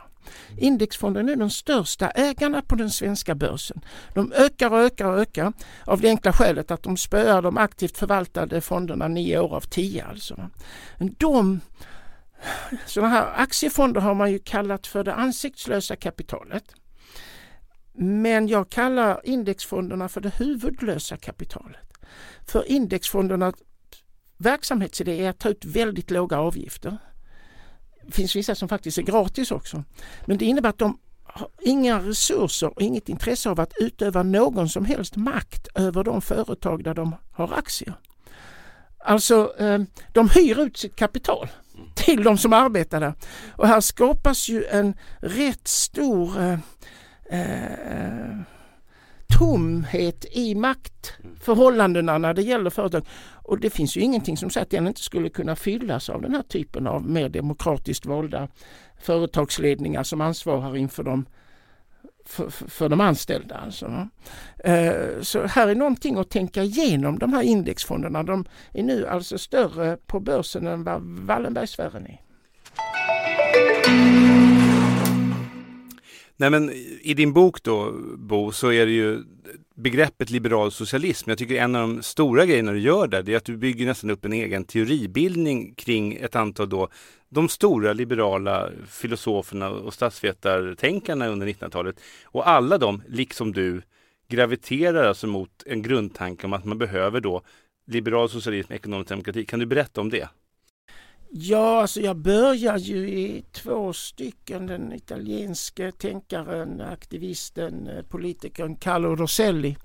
D: Indexfonden är de största ägarna på den svenska börsen. De ökar och ökar och ökar av det enkla skälet att de spöar de aktivt förvaltade fonderna nio år av tio. Alltså. De, sådana här aktiefonder har man ju kallat för det ansiktslösa kapitalet. Men jag kallar indexfonderna för det huvudlösa kapitalet. För indexfondernas verksamhetsidé är att ta ut väldigt låga avgifter. Det finns vissa som faktiskt är gratis också. Men det innebär att de har inga resurser och inget intresse av att utöva någon som helst makt över de företag där de har aktier. Alltså, eh, de hyr ut sitt kapital till de som arbetar där. Och här skapas ju en rätt stor eh, eh, tomhet i maktförhållandena när det gäller företag. Och det finns ju ingenting som säger att den inte skulle kunna fyllas av den här typen av mer demokratiskt valda företagsledningar som ansvarar inför dem för, för, de anställda. Alltså. Eh, så här är någonting att tänka igenom de här indexfonderna. De är nu alltså större på börsen än vad Wallenbergsfären är.
C: Nej men i din bok då Bo så är det ju begreppet liberal socialism. Jag tycker en av de stora grejerna du gör där det är att du bygger nästan upp en egen teoribildning kring ett antal då de stora liberala filosoferna och statsvetartänkarna under 1900-talet. Och alla de, liksom du, graviterar alltså mot en grundtanke om att man behöver då liberal socialism, ekonomisk demokrati. Kan du berätta om det?
D: Ja, alltså jag börjar ju i två stycken. Den italienske tänkaren, aktivisten, eh, politikern Carlo Rosselli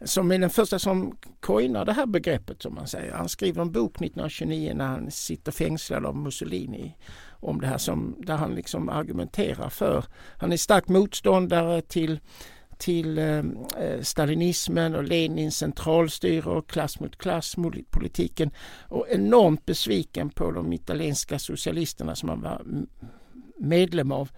D: som är den första som coinar det här begreppet som man säger. Han skriver en bok 1929 när han sitter fängslad av Mussolini om det här som, där han liksom argumenterar för. Han är stark motståndare till till eh, eh, stalinismen och Lenins centralstyre och klass mot klass politiken och enormt besviken på de italienska socialisterna som han var medlem av.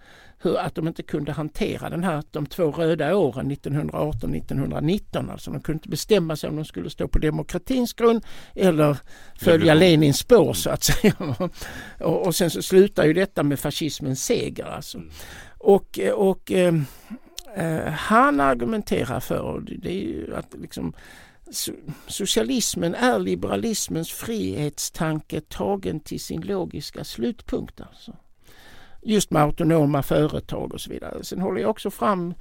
D: Hur att de inte kunde hantera den här, de två röda åren 1918-1919. Alltså de kunde inte bestämma sig om de skulle stå på demokratins grund eller följa Lenins spår så att säga. och, och sen så slutar ju detta med fascismens seger. Alltså. Mm. Och, och Eh, Eh, han argumenterar för det är ju att liksom, socialismen är liberalismens frihetstanke tagen till sin logiska slutpunkt. Alltså. Just med autonoma företag och så vidare. Sen håller jag också fram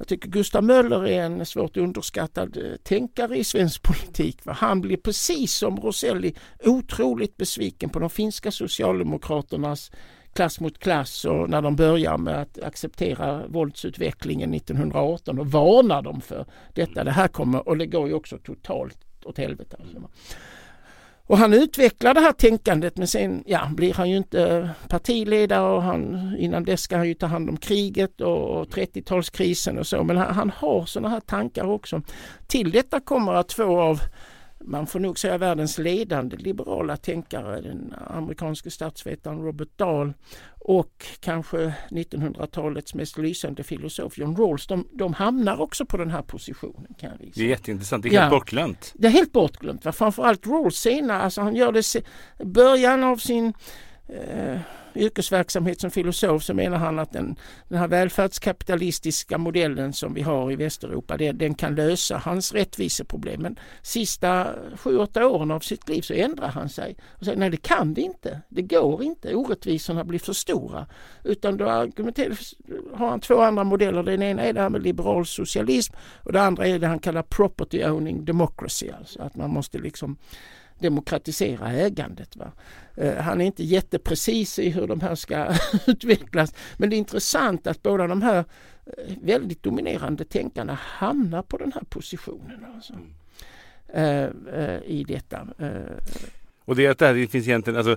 D: jag tycker Gustav Möller är en svårt underskattad eh, tänkare i svensk politik. För han blir precis som Roselli otroligt besviken på de finska socialdemokraternas klass mot klass och när de börjar med att acceptera våldsutvecklingen 1918 och varnar dem för detta. Det här kommer, och det går ju också totalt åt helvete. Alltså. Och han utvecklar det här tänkandet men sen ja, blir han ju inte partiledare och han, innan dess ska han ju ta hand om kriget och 30-talskrisen och så. Men han, han har sådana här tankar också. Till detta kommer att två av man får nog säga världens ledande liberala tänkare, den amerikanske statsvetaren Robert Dahl och kanske 1900-talets mest lysande filosof John Rawls, de, de hamnar också på den här positionen. Kan jag
C: Det är jätteintressant, det är helt ja, bortglömt.
D: Det är helt bortglömt. Framförallt Rawls senare, alltså han gör det början av sin eh, yrkesverksamhet som filosof så menar han att den, den här välfärdskapitalistiska modellen som vi har i Västeuropa den, den kan lösa hans rättviseproblem. Men sista sju, åtta åren av sitt liv så ändrar han sig och säger nej det kan vi inte, det går inte, orättvisorna blir för stora. Utan då har han två andra modeller. Den ena är det här med liberal socialism och det andra är det han kallar property owning democracy. Alltså att man måste liksom demokratisera ägandet. Va? Eh, han är inte jätteprecis i hur de här ska utvecklas men det är intressant att båda de här eh, väldigt dominerande tänkarna hamnar på den här positionen. Alltså. Mm. I detta.
C: Och det är att det här finns egentligen, alltså,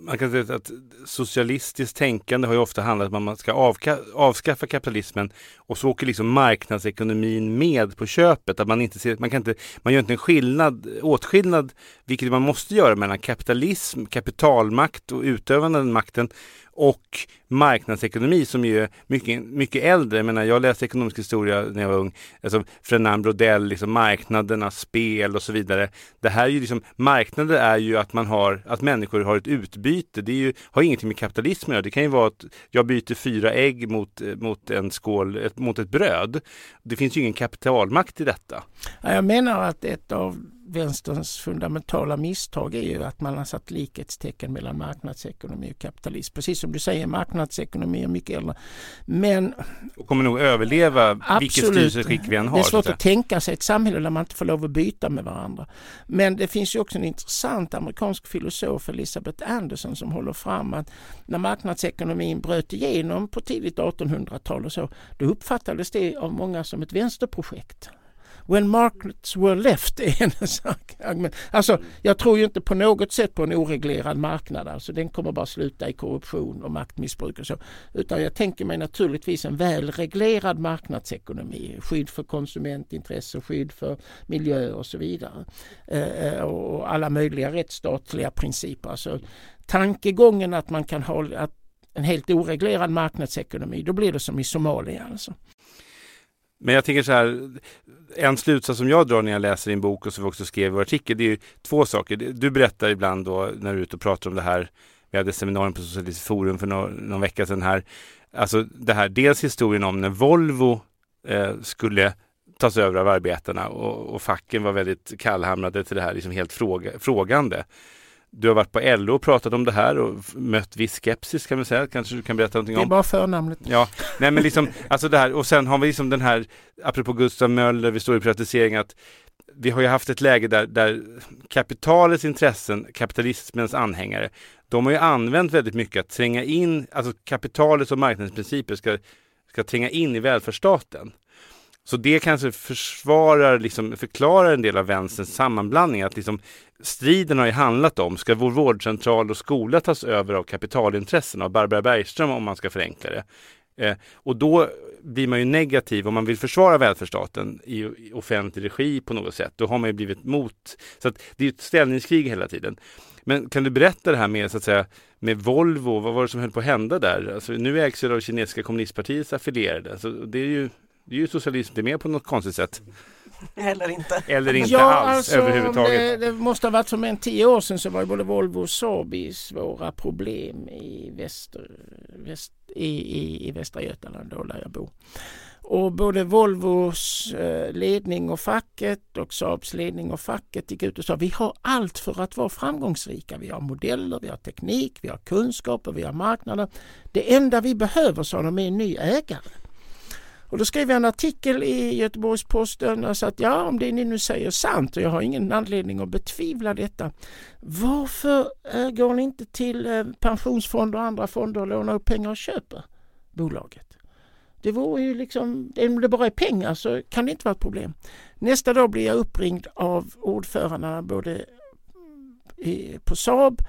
C: man kan säga att socialistiskt tänkande har ju ofta handlat om att man ska avka, avskaffa kapitalismen och så åker liksom marknadsekonomin med på köpet. Att man, inte ser, man, kan inte, man gör inte en skillnad, åtskillnad, vilket man måste göra mellan kapitalism, kapitalmakt och utövande av den makten och marknadsekonomi som ju är mycket, mycket äldre. Jag, menar, jag läste ekonomisk historia när jag var ung. Alltså Fernand Brodell, liksom marknaderna, spel och så vidare. Det här är ju liksom, marknader är ju att man har, att människor har ett utbyte. Det är ju, har ingenting med kapitalism att göra. Det kan ju vara att jag byter fyra ägg mot, mot en skål, ett, mot ett bröd. Det finns ju ingen kapitalmakt i detta.
D: Jag menar att ett av vänsterns fundamentala misstag är ju att man har satt likhetstecken mellan marknadsekonomi och kapitalism. Precis som du säger, marknadsekonomi är mycket äldre. Men...
C: Och kommer nog överleva absolut, vilket styrelseskick vi än har.
D: Det är svårt att tänka sig ett samhälle där man inte får lov att byta med varandra. Men det finns ju också en intressant amerikansk filosof, Elisabeth Anderson, som håller fram att när marknadsekonomin bröt igenom på tidigt 1800-tal och så, då uppfattades det av många som ett vänsterprojekt. When markets were left är hennes argument. Alltså, jag tror ju inte på något sätt på en oreglerad marknad. Alltså, den kommer bara sluta i korruption och maktmissbruk och så. Utan jag tänker mig naturligtvis en välreglerad marknadsekonomi. Skydd för konsumentintresse, skydd för miljö och så vidare. Eh, eh och alla möjliga rättsstatliga principer. Alltså, tankegången att man kan ha att en helt oreglerad marknadsekonomi, då blir det som i Somalia. Alltså.
C: Men jag tänker så här, en slutsats som jag drar när jag läser din bok och som vi också skrev i vår artikel, det är två saker. Du berättar ibland då när du är ute och pratar om det här, vi hade seminarium på Socialistiskt forum för någon, någon vecka sedan här, alltså det här, dels historien om när Volvo eh, skulle tas över av arbetarna och, och facken var väldigt kallhamrade till det här, liksom helt fråga, frågande. Du har varit på LO och pratat om det här och mött viss skepsis kan man säga. Kanske du kan berätta någonting om?
D: Det är bara förnamnet.
C: Ja, nej men liksom, alltså det här och sen har vi liksom den här, apropå Gustav Möller, vi står i privatisering, att vi har ju haft ett läge där, där kapitalets intressen, kapitalismens anhängare, de har ju använt väldigt mycket att tränga in, alltså kapitalets och marknadens principer ska, ska tränga in i välfärdsstaten. Så det kanske försvarar, liksom, förklarar en del av vänsterns sammanblandning. Att liksom, striden har ju handlat om, ska vår vårdcentral och skola tas över av kapitalintressen av Barbara Bergström om man ska förenkla det. Eh, och då blir man ju negativ om man vill försvara välfärdsstaten i, i offentlig regi på något sätt. Då har man ju blivit mot. Så att det är ett ställningskrig hela tiden. Men kan du berätta det här med, så att säga, med Volvo, vad var det som höll på att hända där? Alltså, nu ägs det av kinesiska kommunistpartiets affilierade. Alltså, det är ju det är ju socialism det är mer på något konstigt sätt.
F: Eller inte.
C: Eller inte ja, alls alltså, överhuvudtaget.
D: Det, det, måste ha varit för en tio år sedan så var både Volvo och Saab i svåra problem i, väster, väst, i, i, i Västra Götaland då där jag bor. Och både Volvos eh, ledning och facket och Saabs ledning och facket gick ut och sa vi har allt för att vara framgångsrika. Vi har modeller, vi har teknik, vi har kunskaper, vi har marknader. Det enda vi behöver, sa de, är en ny ägare. Och då skrev jag en artikel i Göteborgs-Posten och sa att ja, om det ni nu säger är sant och jag har ingen anledning att betvivla detta. Varför eh, går ni inte till eh, pensionsfonder och andra fonder och lånar upp pengar och köper bolaget? Det vore ju liksom, om det bara är pengar så kan det inte vara ett problem. Nästa dag blir jag uppringd av ordförandena både mm, på Saab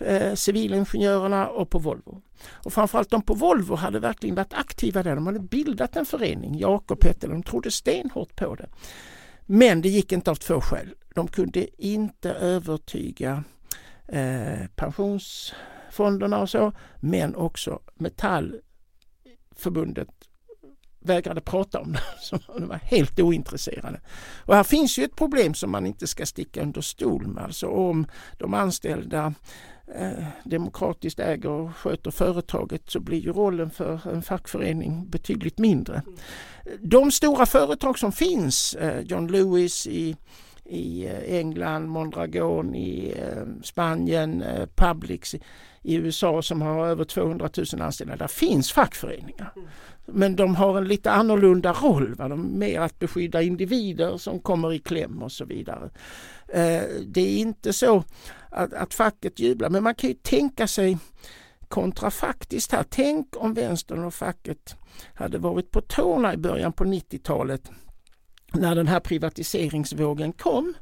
D: eh, civilingenjörerna och på Volvo. Och framförallt de på Volvo hade verkligen varit aktiva där. De hade bildat en förening, Jakob hette de trodde stenhårt på det. Men det gick inte av två skäl. De kunde inte övertyga eh, pensionsfonderna och så, men också Metallförbundet vägrade prata om det. Så de var helt ointresserade. Och här finns ju ett problem som man inte ska sticka under stol med. Alltså om de anställda Eh, demokratiskt äger och sköter företaget så blir ju rollen för en fackförening betydligt mindre. De stora företag som finns, eh, John Lewis i, i eh, England, Mondragon i eh, Spanien, eh, Publix i USA som har över 200 000 anställda. Där finns fackföreningar. Men de har en lite annorlunda roll. Va? De är mer att beskydda individer som kommer i kläm och så vidare. Det är inte så att, att facket jublar men man kan ju tänka sig kontrafaktiskt här. Tänk om vänstern och facket hade varit på tårna i början på 90-talet när den här privatiseringsvågen kom.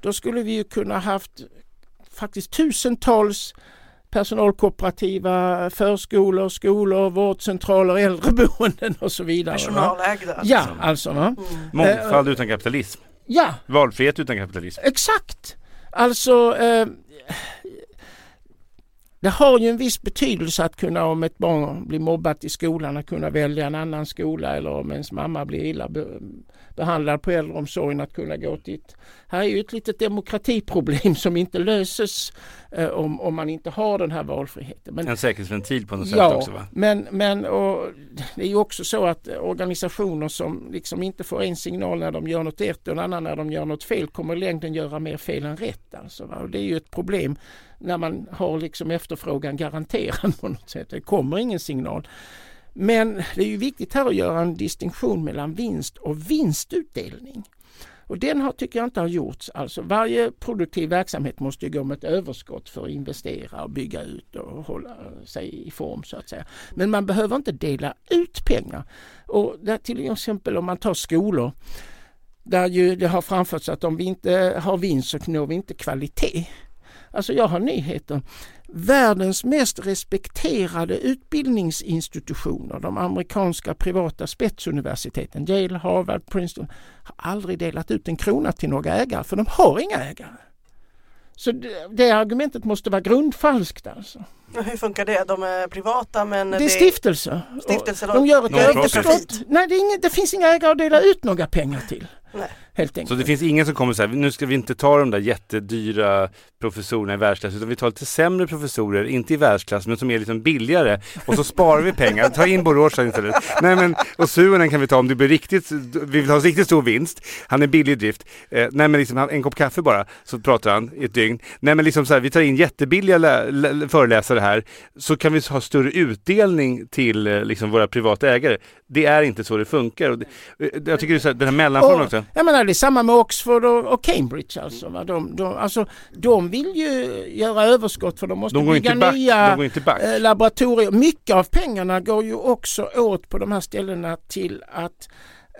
D: Då skulle vi ju kunna haft faktiskt tusentals personalkooperativa förskolor, skolor, vårdcentraler, äldreboenden och så vidare.
F: Personalägda.
D: Ja, alltså. va? Mm.
C: Mångfald utan kapitalism.
D: Ja.
C: Valfrihet utan kapitalism.
D: Exakt. Alltså eh, det har ju en viss betydelse att kunna om ett barn blir mobbat i skolan att kunna välja en annan skola eller om ens mamma blir illa behandlad på äldreomsorgen att kunna gå ett... Här är ju ett litet demokratiproblem som inte löses eh, om, om man inte har den här valfriheten.
C: Men, en säkerhetsventil på något sätt
D: ja,
C: också va?
D: men, men och, det är ju också så att organisationer som liksom inte får en signal när de gör något rätt och en annan när de gör något fel kommer i längden göra mer fel än rätt. Alltså, va? Och det är ju ett problem när man har liksom efterfrågan garanterad på något sätt. Det kommer ingen signal. Men det är ju viktigt här att göra en distinktion mellan vinst och vinstutdelning. Och den har, tycker jag inte har gjorts. Alltså varje produktiv verksamhet måste gå med ett överskott för att investera och bygga ut och hålla sig i form så att säga. Men man behöver inte dela ut pengar. Och där till exempel om man tar skolor där ju det har framförts att om vi inte har vinst så når vi inte kvalitet. Alltså jag har nyheter. Världens mest respekterade utbildningsinstitutioner, de amerikanska privata spetsuniversiteten, Yale, Harvard, Princeton, har aldrig delat ut en krona till några ägare för de har inga ägare. Så det, det argumentet måste vara grundfalskt alltså.
F: Hur funkar det? De är privata men...
D: Det är stiftelser.
F: stiftelser
D: de gör ett överskott. Nej, det, inget, det finns inga ägare att dela ut några pengar till.
F: Nej.
D: Helt enkelt.
C: Så det finns ingen som kommer säga, nu ska vi inte ta de där jättedyra professorerna i världsklass utan vi tar lite sämre professorer, inte i världsklass men som är liksom billigare och så sparar vi pengar. Ta in Borås istället. Nej men, och Suonen kan vi ta om det blir riktigt, vi vill ha riktigt stor vinst. Han är billig i drift. Eh, nej men liksom en kopp kaffe bara så pratar han i ett dygn. Nej men liksom så här, vi tar in jättebilliga föreläsare här så kan vi ha större utdelning till eh, liksom våra privata ägare. Det är inte så det funkar. Och det, eh, jag tycker det är så här, den här mellanformen också.
D: Jag menar det är samma med Oxford och, och Cambridge alltså, va? De, de, alltså. De vill ju göra överskott för de måste de bygga nya eh, laboratorier. Mycket av pengarna går ju också åt på de här ställena till att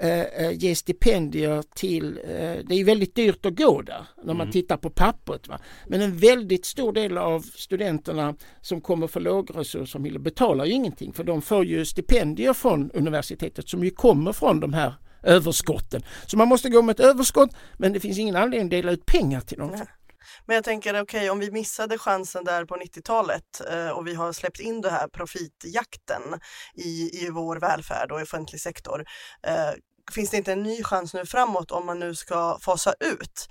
D: Eh, eh, ge stipendier till, eh, det är väldigt dyrt att gå där när man mm. tittar på pappret. Va? Men en väldigt stor del av studenterna som kommer för lågresurser betalar ju ingenting för de får ju stipendier från universitetet som ju kommer från de här överskotten. Så man måste gå med ett överskott men det finns ingen anledning att dela ut pengar till dem. Nej.
F: Men jag tänker okej okay, om vi missade chansen där på 90-talet eh, och vi har släppt in den här profitjakten i, i vår välfärd och offentlig sektor. Eh, finns det inte en ny chans nu framåt om man nu ska fasa ut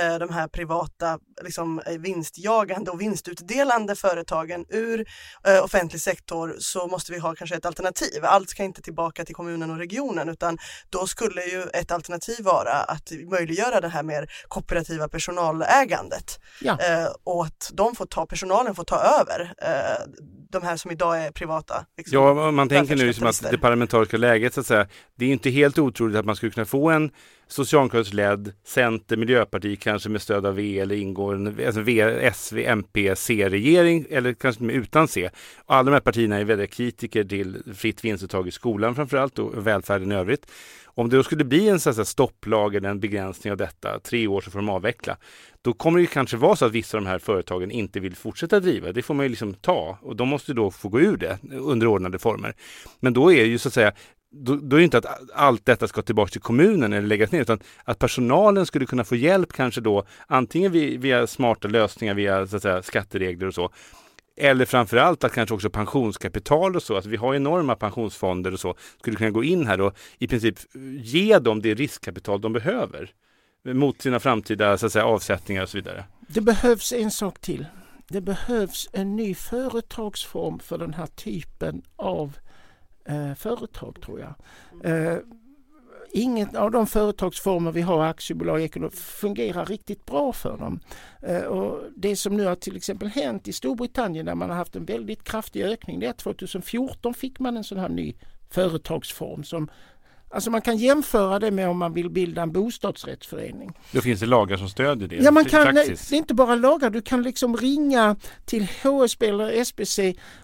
F: eh, de här privata liksom, eh, vinstjagande och vinstutdelande företagen ur eh, offentlig sektor så måste vi ha kanske ett alternativ. Allt ska inte tillbaka till kommunen och regionen utan då skulle ju ett alternativ vara att möjliggöra det här mer kooperativa personalägandet ja. eh, och att de får ta, personalen får ta över eh, de här som idag är privata.
C: Liksom, ja, man tänker nu liksom att det parlamentariska läget så att säga, det är inte helt otroligt att man skulle kunna få en socialdemokratiskt ledd, Center, Miljöparti kanske med stöd av V eller ingår en alltså v, SV, MP, C-regering eller kanske utan C. Och alla de här partierna är väldigt kritiker till fritt vinstuttag i skolan framförallt och välfärden i övrigt. Om det då skulle bli en så stopplag eller en begränsning av detta, tre år så får de avveckla, då kommer det kanske vara så att vissa av de här företagen inte vill fortsätta driva. Det får man ju liksom ta och de måste då få gå ur det under ordnade former. Men då är det ju så att säga då, då är det inte att allt detta ska tillbaka till kommunen eller läggas ner utan att personalen skulle kunna få hjälp kanske då antingen via, via smarta lösningar via så att säga, skatteregler och så eller framförallt att kanske också pensionskapital och så, alltså vi har enorma pensionsfonder och så, skulle kunna gå in här och i princip ge dem det riskkapital de behöver mot sina framtida så att säga, avsättningar och så vidare.
D: Det behövs en sak till. Det behövs en ny företagsform för den här typen av eh, företag tror jag. Eh, Ingen av de företagsformer vi har, aktiebolag, ekonomi, fungerar riktigt bra för dem. Eh, och det som nu har till exempel hänt i Storbritannien där man har haft en väldigt kraftig ökning, det är att 2014 fick man en sån här ny företagsform som Alltså man kan jämföra det med om man vill bilda en bostadsrättsförening.
C: Då finns det lagar som stödjer det?
D: Ja, man kan, det är inte bara lagar, du kan liksom ringa till HSB eller SBC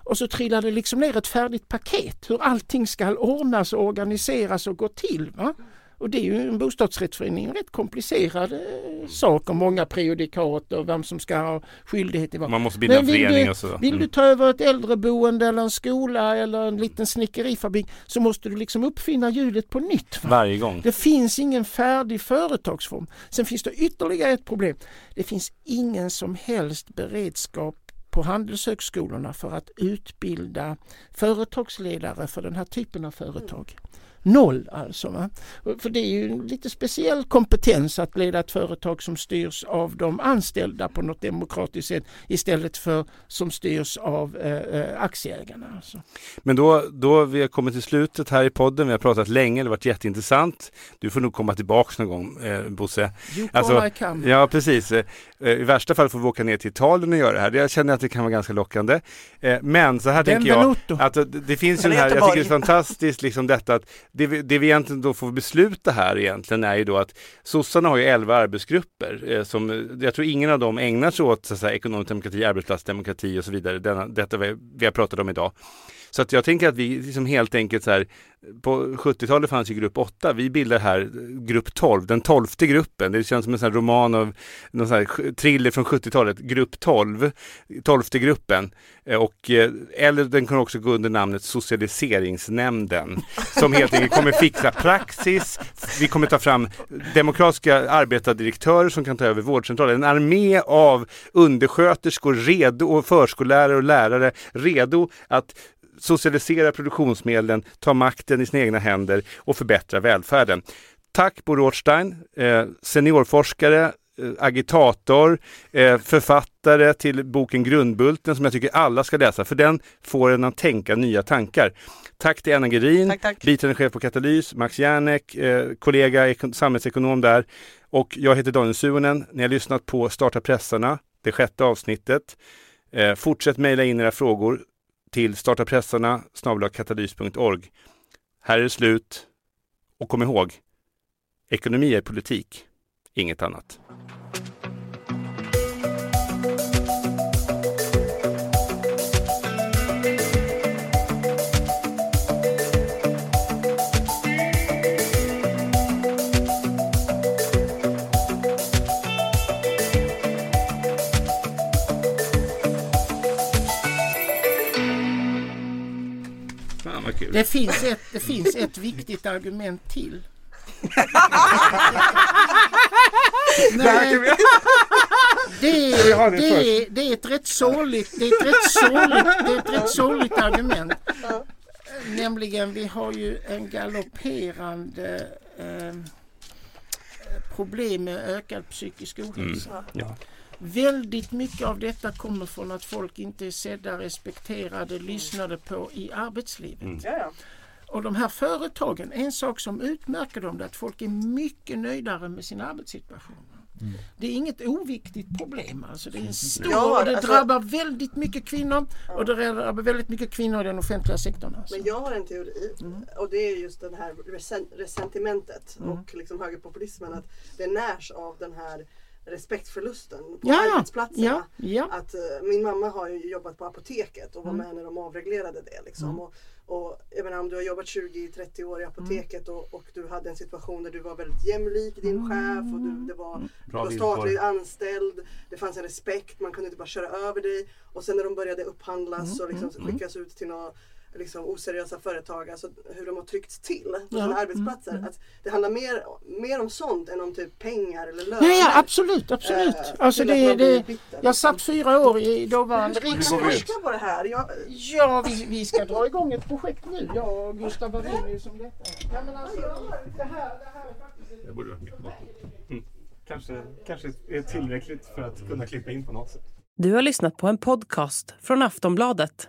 D: och så trillar det liksom ner ett färdigt paket hur allting ska ordnas och organiseras och gå till. Va? Och det är ju en bostadsrättsförening en rätt komplicerad eh, sak och många prejudikat och vem som ska ha skyldighet till vad.
C: Man måste bilda en förening
D: du,
C: och så.
D: Vill du
C: Mm.
D: ta över ett äldreboende eller en skola eller en liten snickerifabrik så måste du liksom uppfinna hjulet på nytt. Va?
C: Varje gång.
D: Det finns ingen färdig företagsform. Sen finns det ytterligare ett problem. Det finns ingen som helst beredskap på handelshögskolorna för att utbilda företagsledare för den här typen av företag. Noll alltså. Va? För det är ju en lite speciell kompetens att leda ett företag som styrs av de anställda på något demokratiskt sätt istället för som styrs av eh, eh, aktieägarna. Alltså.
C: Men då, då vi har kommit till slutet här i podden. Vi har pratat länge, det har varit jätteintressant. Du får nog komma tillbaks någon gång, eh, Bosse. Alltså,
D: I.
C: Ja, precis. Eh, I värsta fall får vi åka ner till Italien och göra det här. Jag känner att det kan vara ganska lockande. Eh, Men så här tänker jag, att det, det finns ju den här, jag tycker det är fantastiskt liksom detta att det vi, det vi egentligen då får besluta här egentligen är ju då att sossarna har ju 11 arbetsgrupper eh, som, eh, jag tror ingen av dem ägnar sig åt så att säga, ekonomisk demokrati, arbetsplatsdemokrati och så vidare, denna, detta vi, vi har pratat om idag. Så att jag tänker att vi liksom helt enkelt så här, på 70-talet fanns ju grupp 8, vi bildar här grupp 12, den tolfte gruppen. Det känns som en sån här roman av någon sån här thriller från 70-talet, grupp 12, tolfte gruppen. Eh, och, eh, eller den kan också gå under namnet socialiseringsnämnden som helt enkelt kommer fixa praxis. Vi kommer ta fram demokratiska arbetardirektörer som kan ta över vårdcentraler. En armé av undersköterskor redo och förskollärare och lärare redo att socialisera produktionsmedlen, ta makten i sina egna händer och förbättra välfärden. Tack Bo Rothstein, eh, seniorforskare, eh, agitator, eh, författare till boken Grundbulten som jag tycker alla ska läsa för den får en att tänka nya tankar. Tack till Anna Gerin,
F: Tack, tack.
C: biträdande chef på Katalys, Max Järnek, eh, kollega, eko- samhällsekonom där. Och jag heter Daniel Suhonen. Ni har lyssnat på Starta pressarna, det sjätte avsnittet. Fortsätt mejla in era frågor till startapressarna katalys.org. Här är det slut. Och kom ihåg, ekonomi är politik, inget annat. Kul.
D: Det finns ett, det finns ett viktigt argument till. Nej, det, är, det, är, det är ett rätt sorgligt, det är ett rätt sorgligt, det är ett rätt sorgligt argument. Nämligen vi har ju en galopperande eh, problem med ökad psykisk ohälsa.
C: Ja.
D: Väldigt mycket av detta kommer från att folk inte är sedda, respekterade, lyssnade på i arbetslivet.
F: Ja, ja.
D: Och de här företagen, en sak som utmärker dem är att folk är mycket nöjdare med sin arbetssituation. Det är inget oviktigt problem. Alltså det, är en stor,
F: Ja,
D: och det
F: alltså-
D: drabbar väldigt mycket kvinnor och det drabbar väldigt mycket kvinnor i den offentliga sektorn. Alltså.
F: Men jag har en teori
D: Mm.
F: och det är just det här resen- resentimentet
D: Mm.
F: och liksom högerpopulismen. Att det närs av den här respektförlusten på
D: Ja, ja.
F: arbetsplatserna.
D: Ja, ja.
F: Att, eh, min mamma har ju jobbat på apoteket och var
D: Mm.
F: med när de avreglerade det. Liksom. Och, och, jag menar, om du har jobbat 20-30 år i
D: Mm.
F: apoteket och, och du hade en situation där du var väldigt jämlik din
D: Mm.
F: chef och du, det var, du
C: Bra
F: var
C: villkor.
F: statligt anställd. Det fanns en respekt, man kunde inte bara köra över dig. Och sen när de började upphandlas och liksom skickas ut till några liksom, oseriösa företag, alltså hur de har tryckts till på
D: Ja,
F: sina arbetsplatser. Att det handlar mer, mer om sånt än om typ pengar eller löner.
D: Ja, ja, absolut, absolut.
F: Eh,
D: Alltså det, det,
F: bitter,
D: jag satt fyra år i dåvarande
F: Hur ska forska på det här? Jag,
D: Ja, vi, vi ska dra igång ett projekt nu, jag och Gustav Wallin som detta. Ja, men alltså, det här, det här är faktiskt...
C: Jag borde vara
G: Mm. Kanske, kanske är tillräckligt för att kunna klippa in på något sätt.
A: Du har lyssnat på en podcast från Aftonbladet.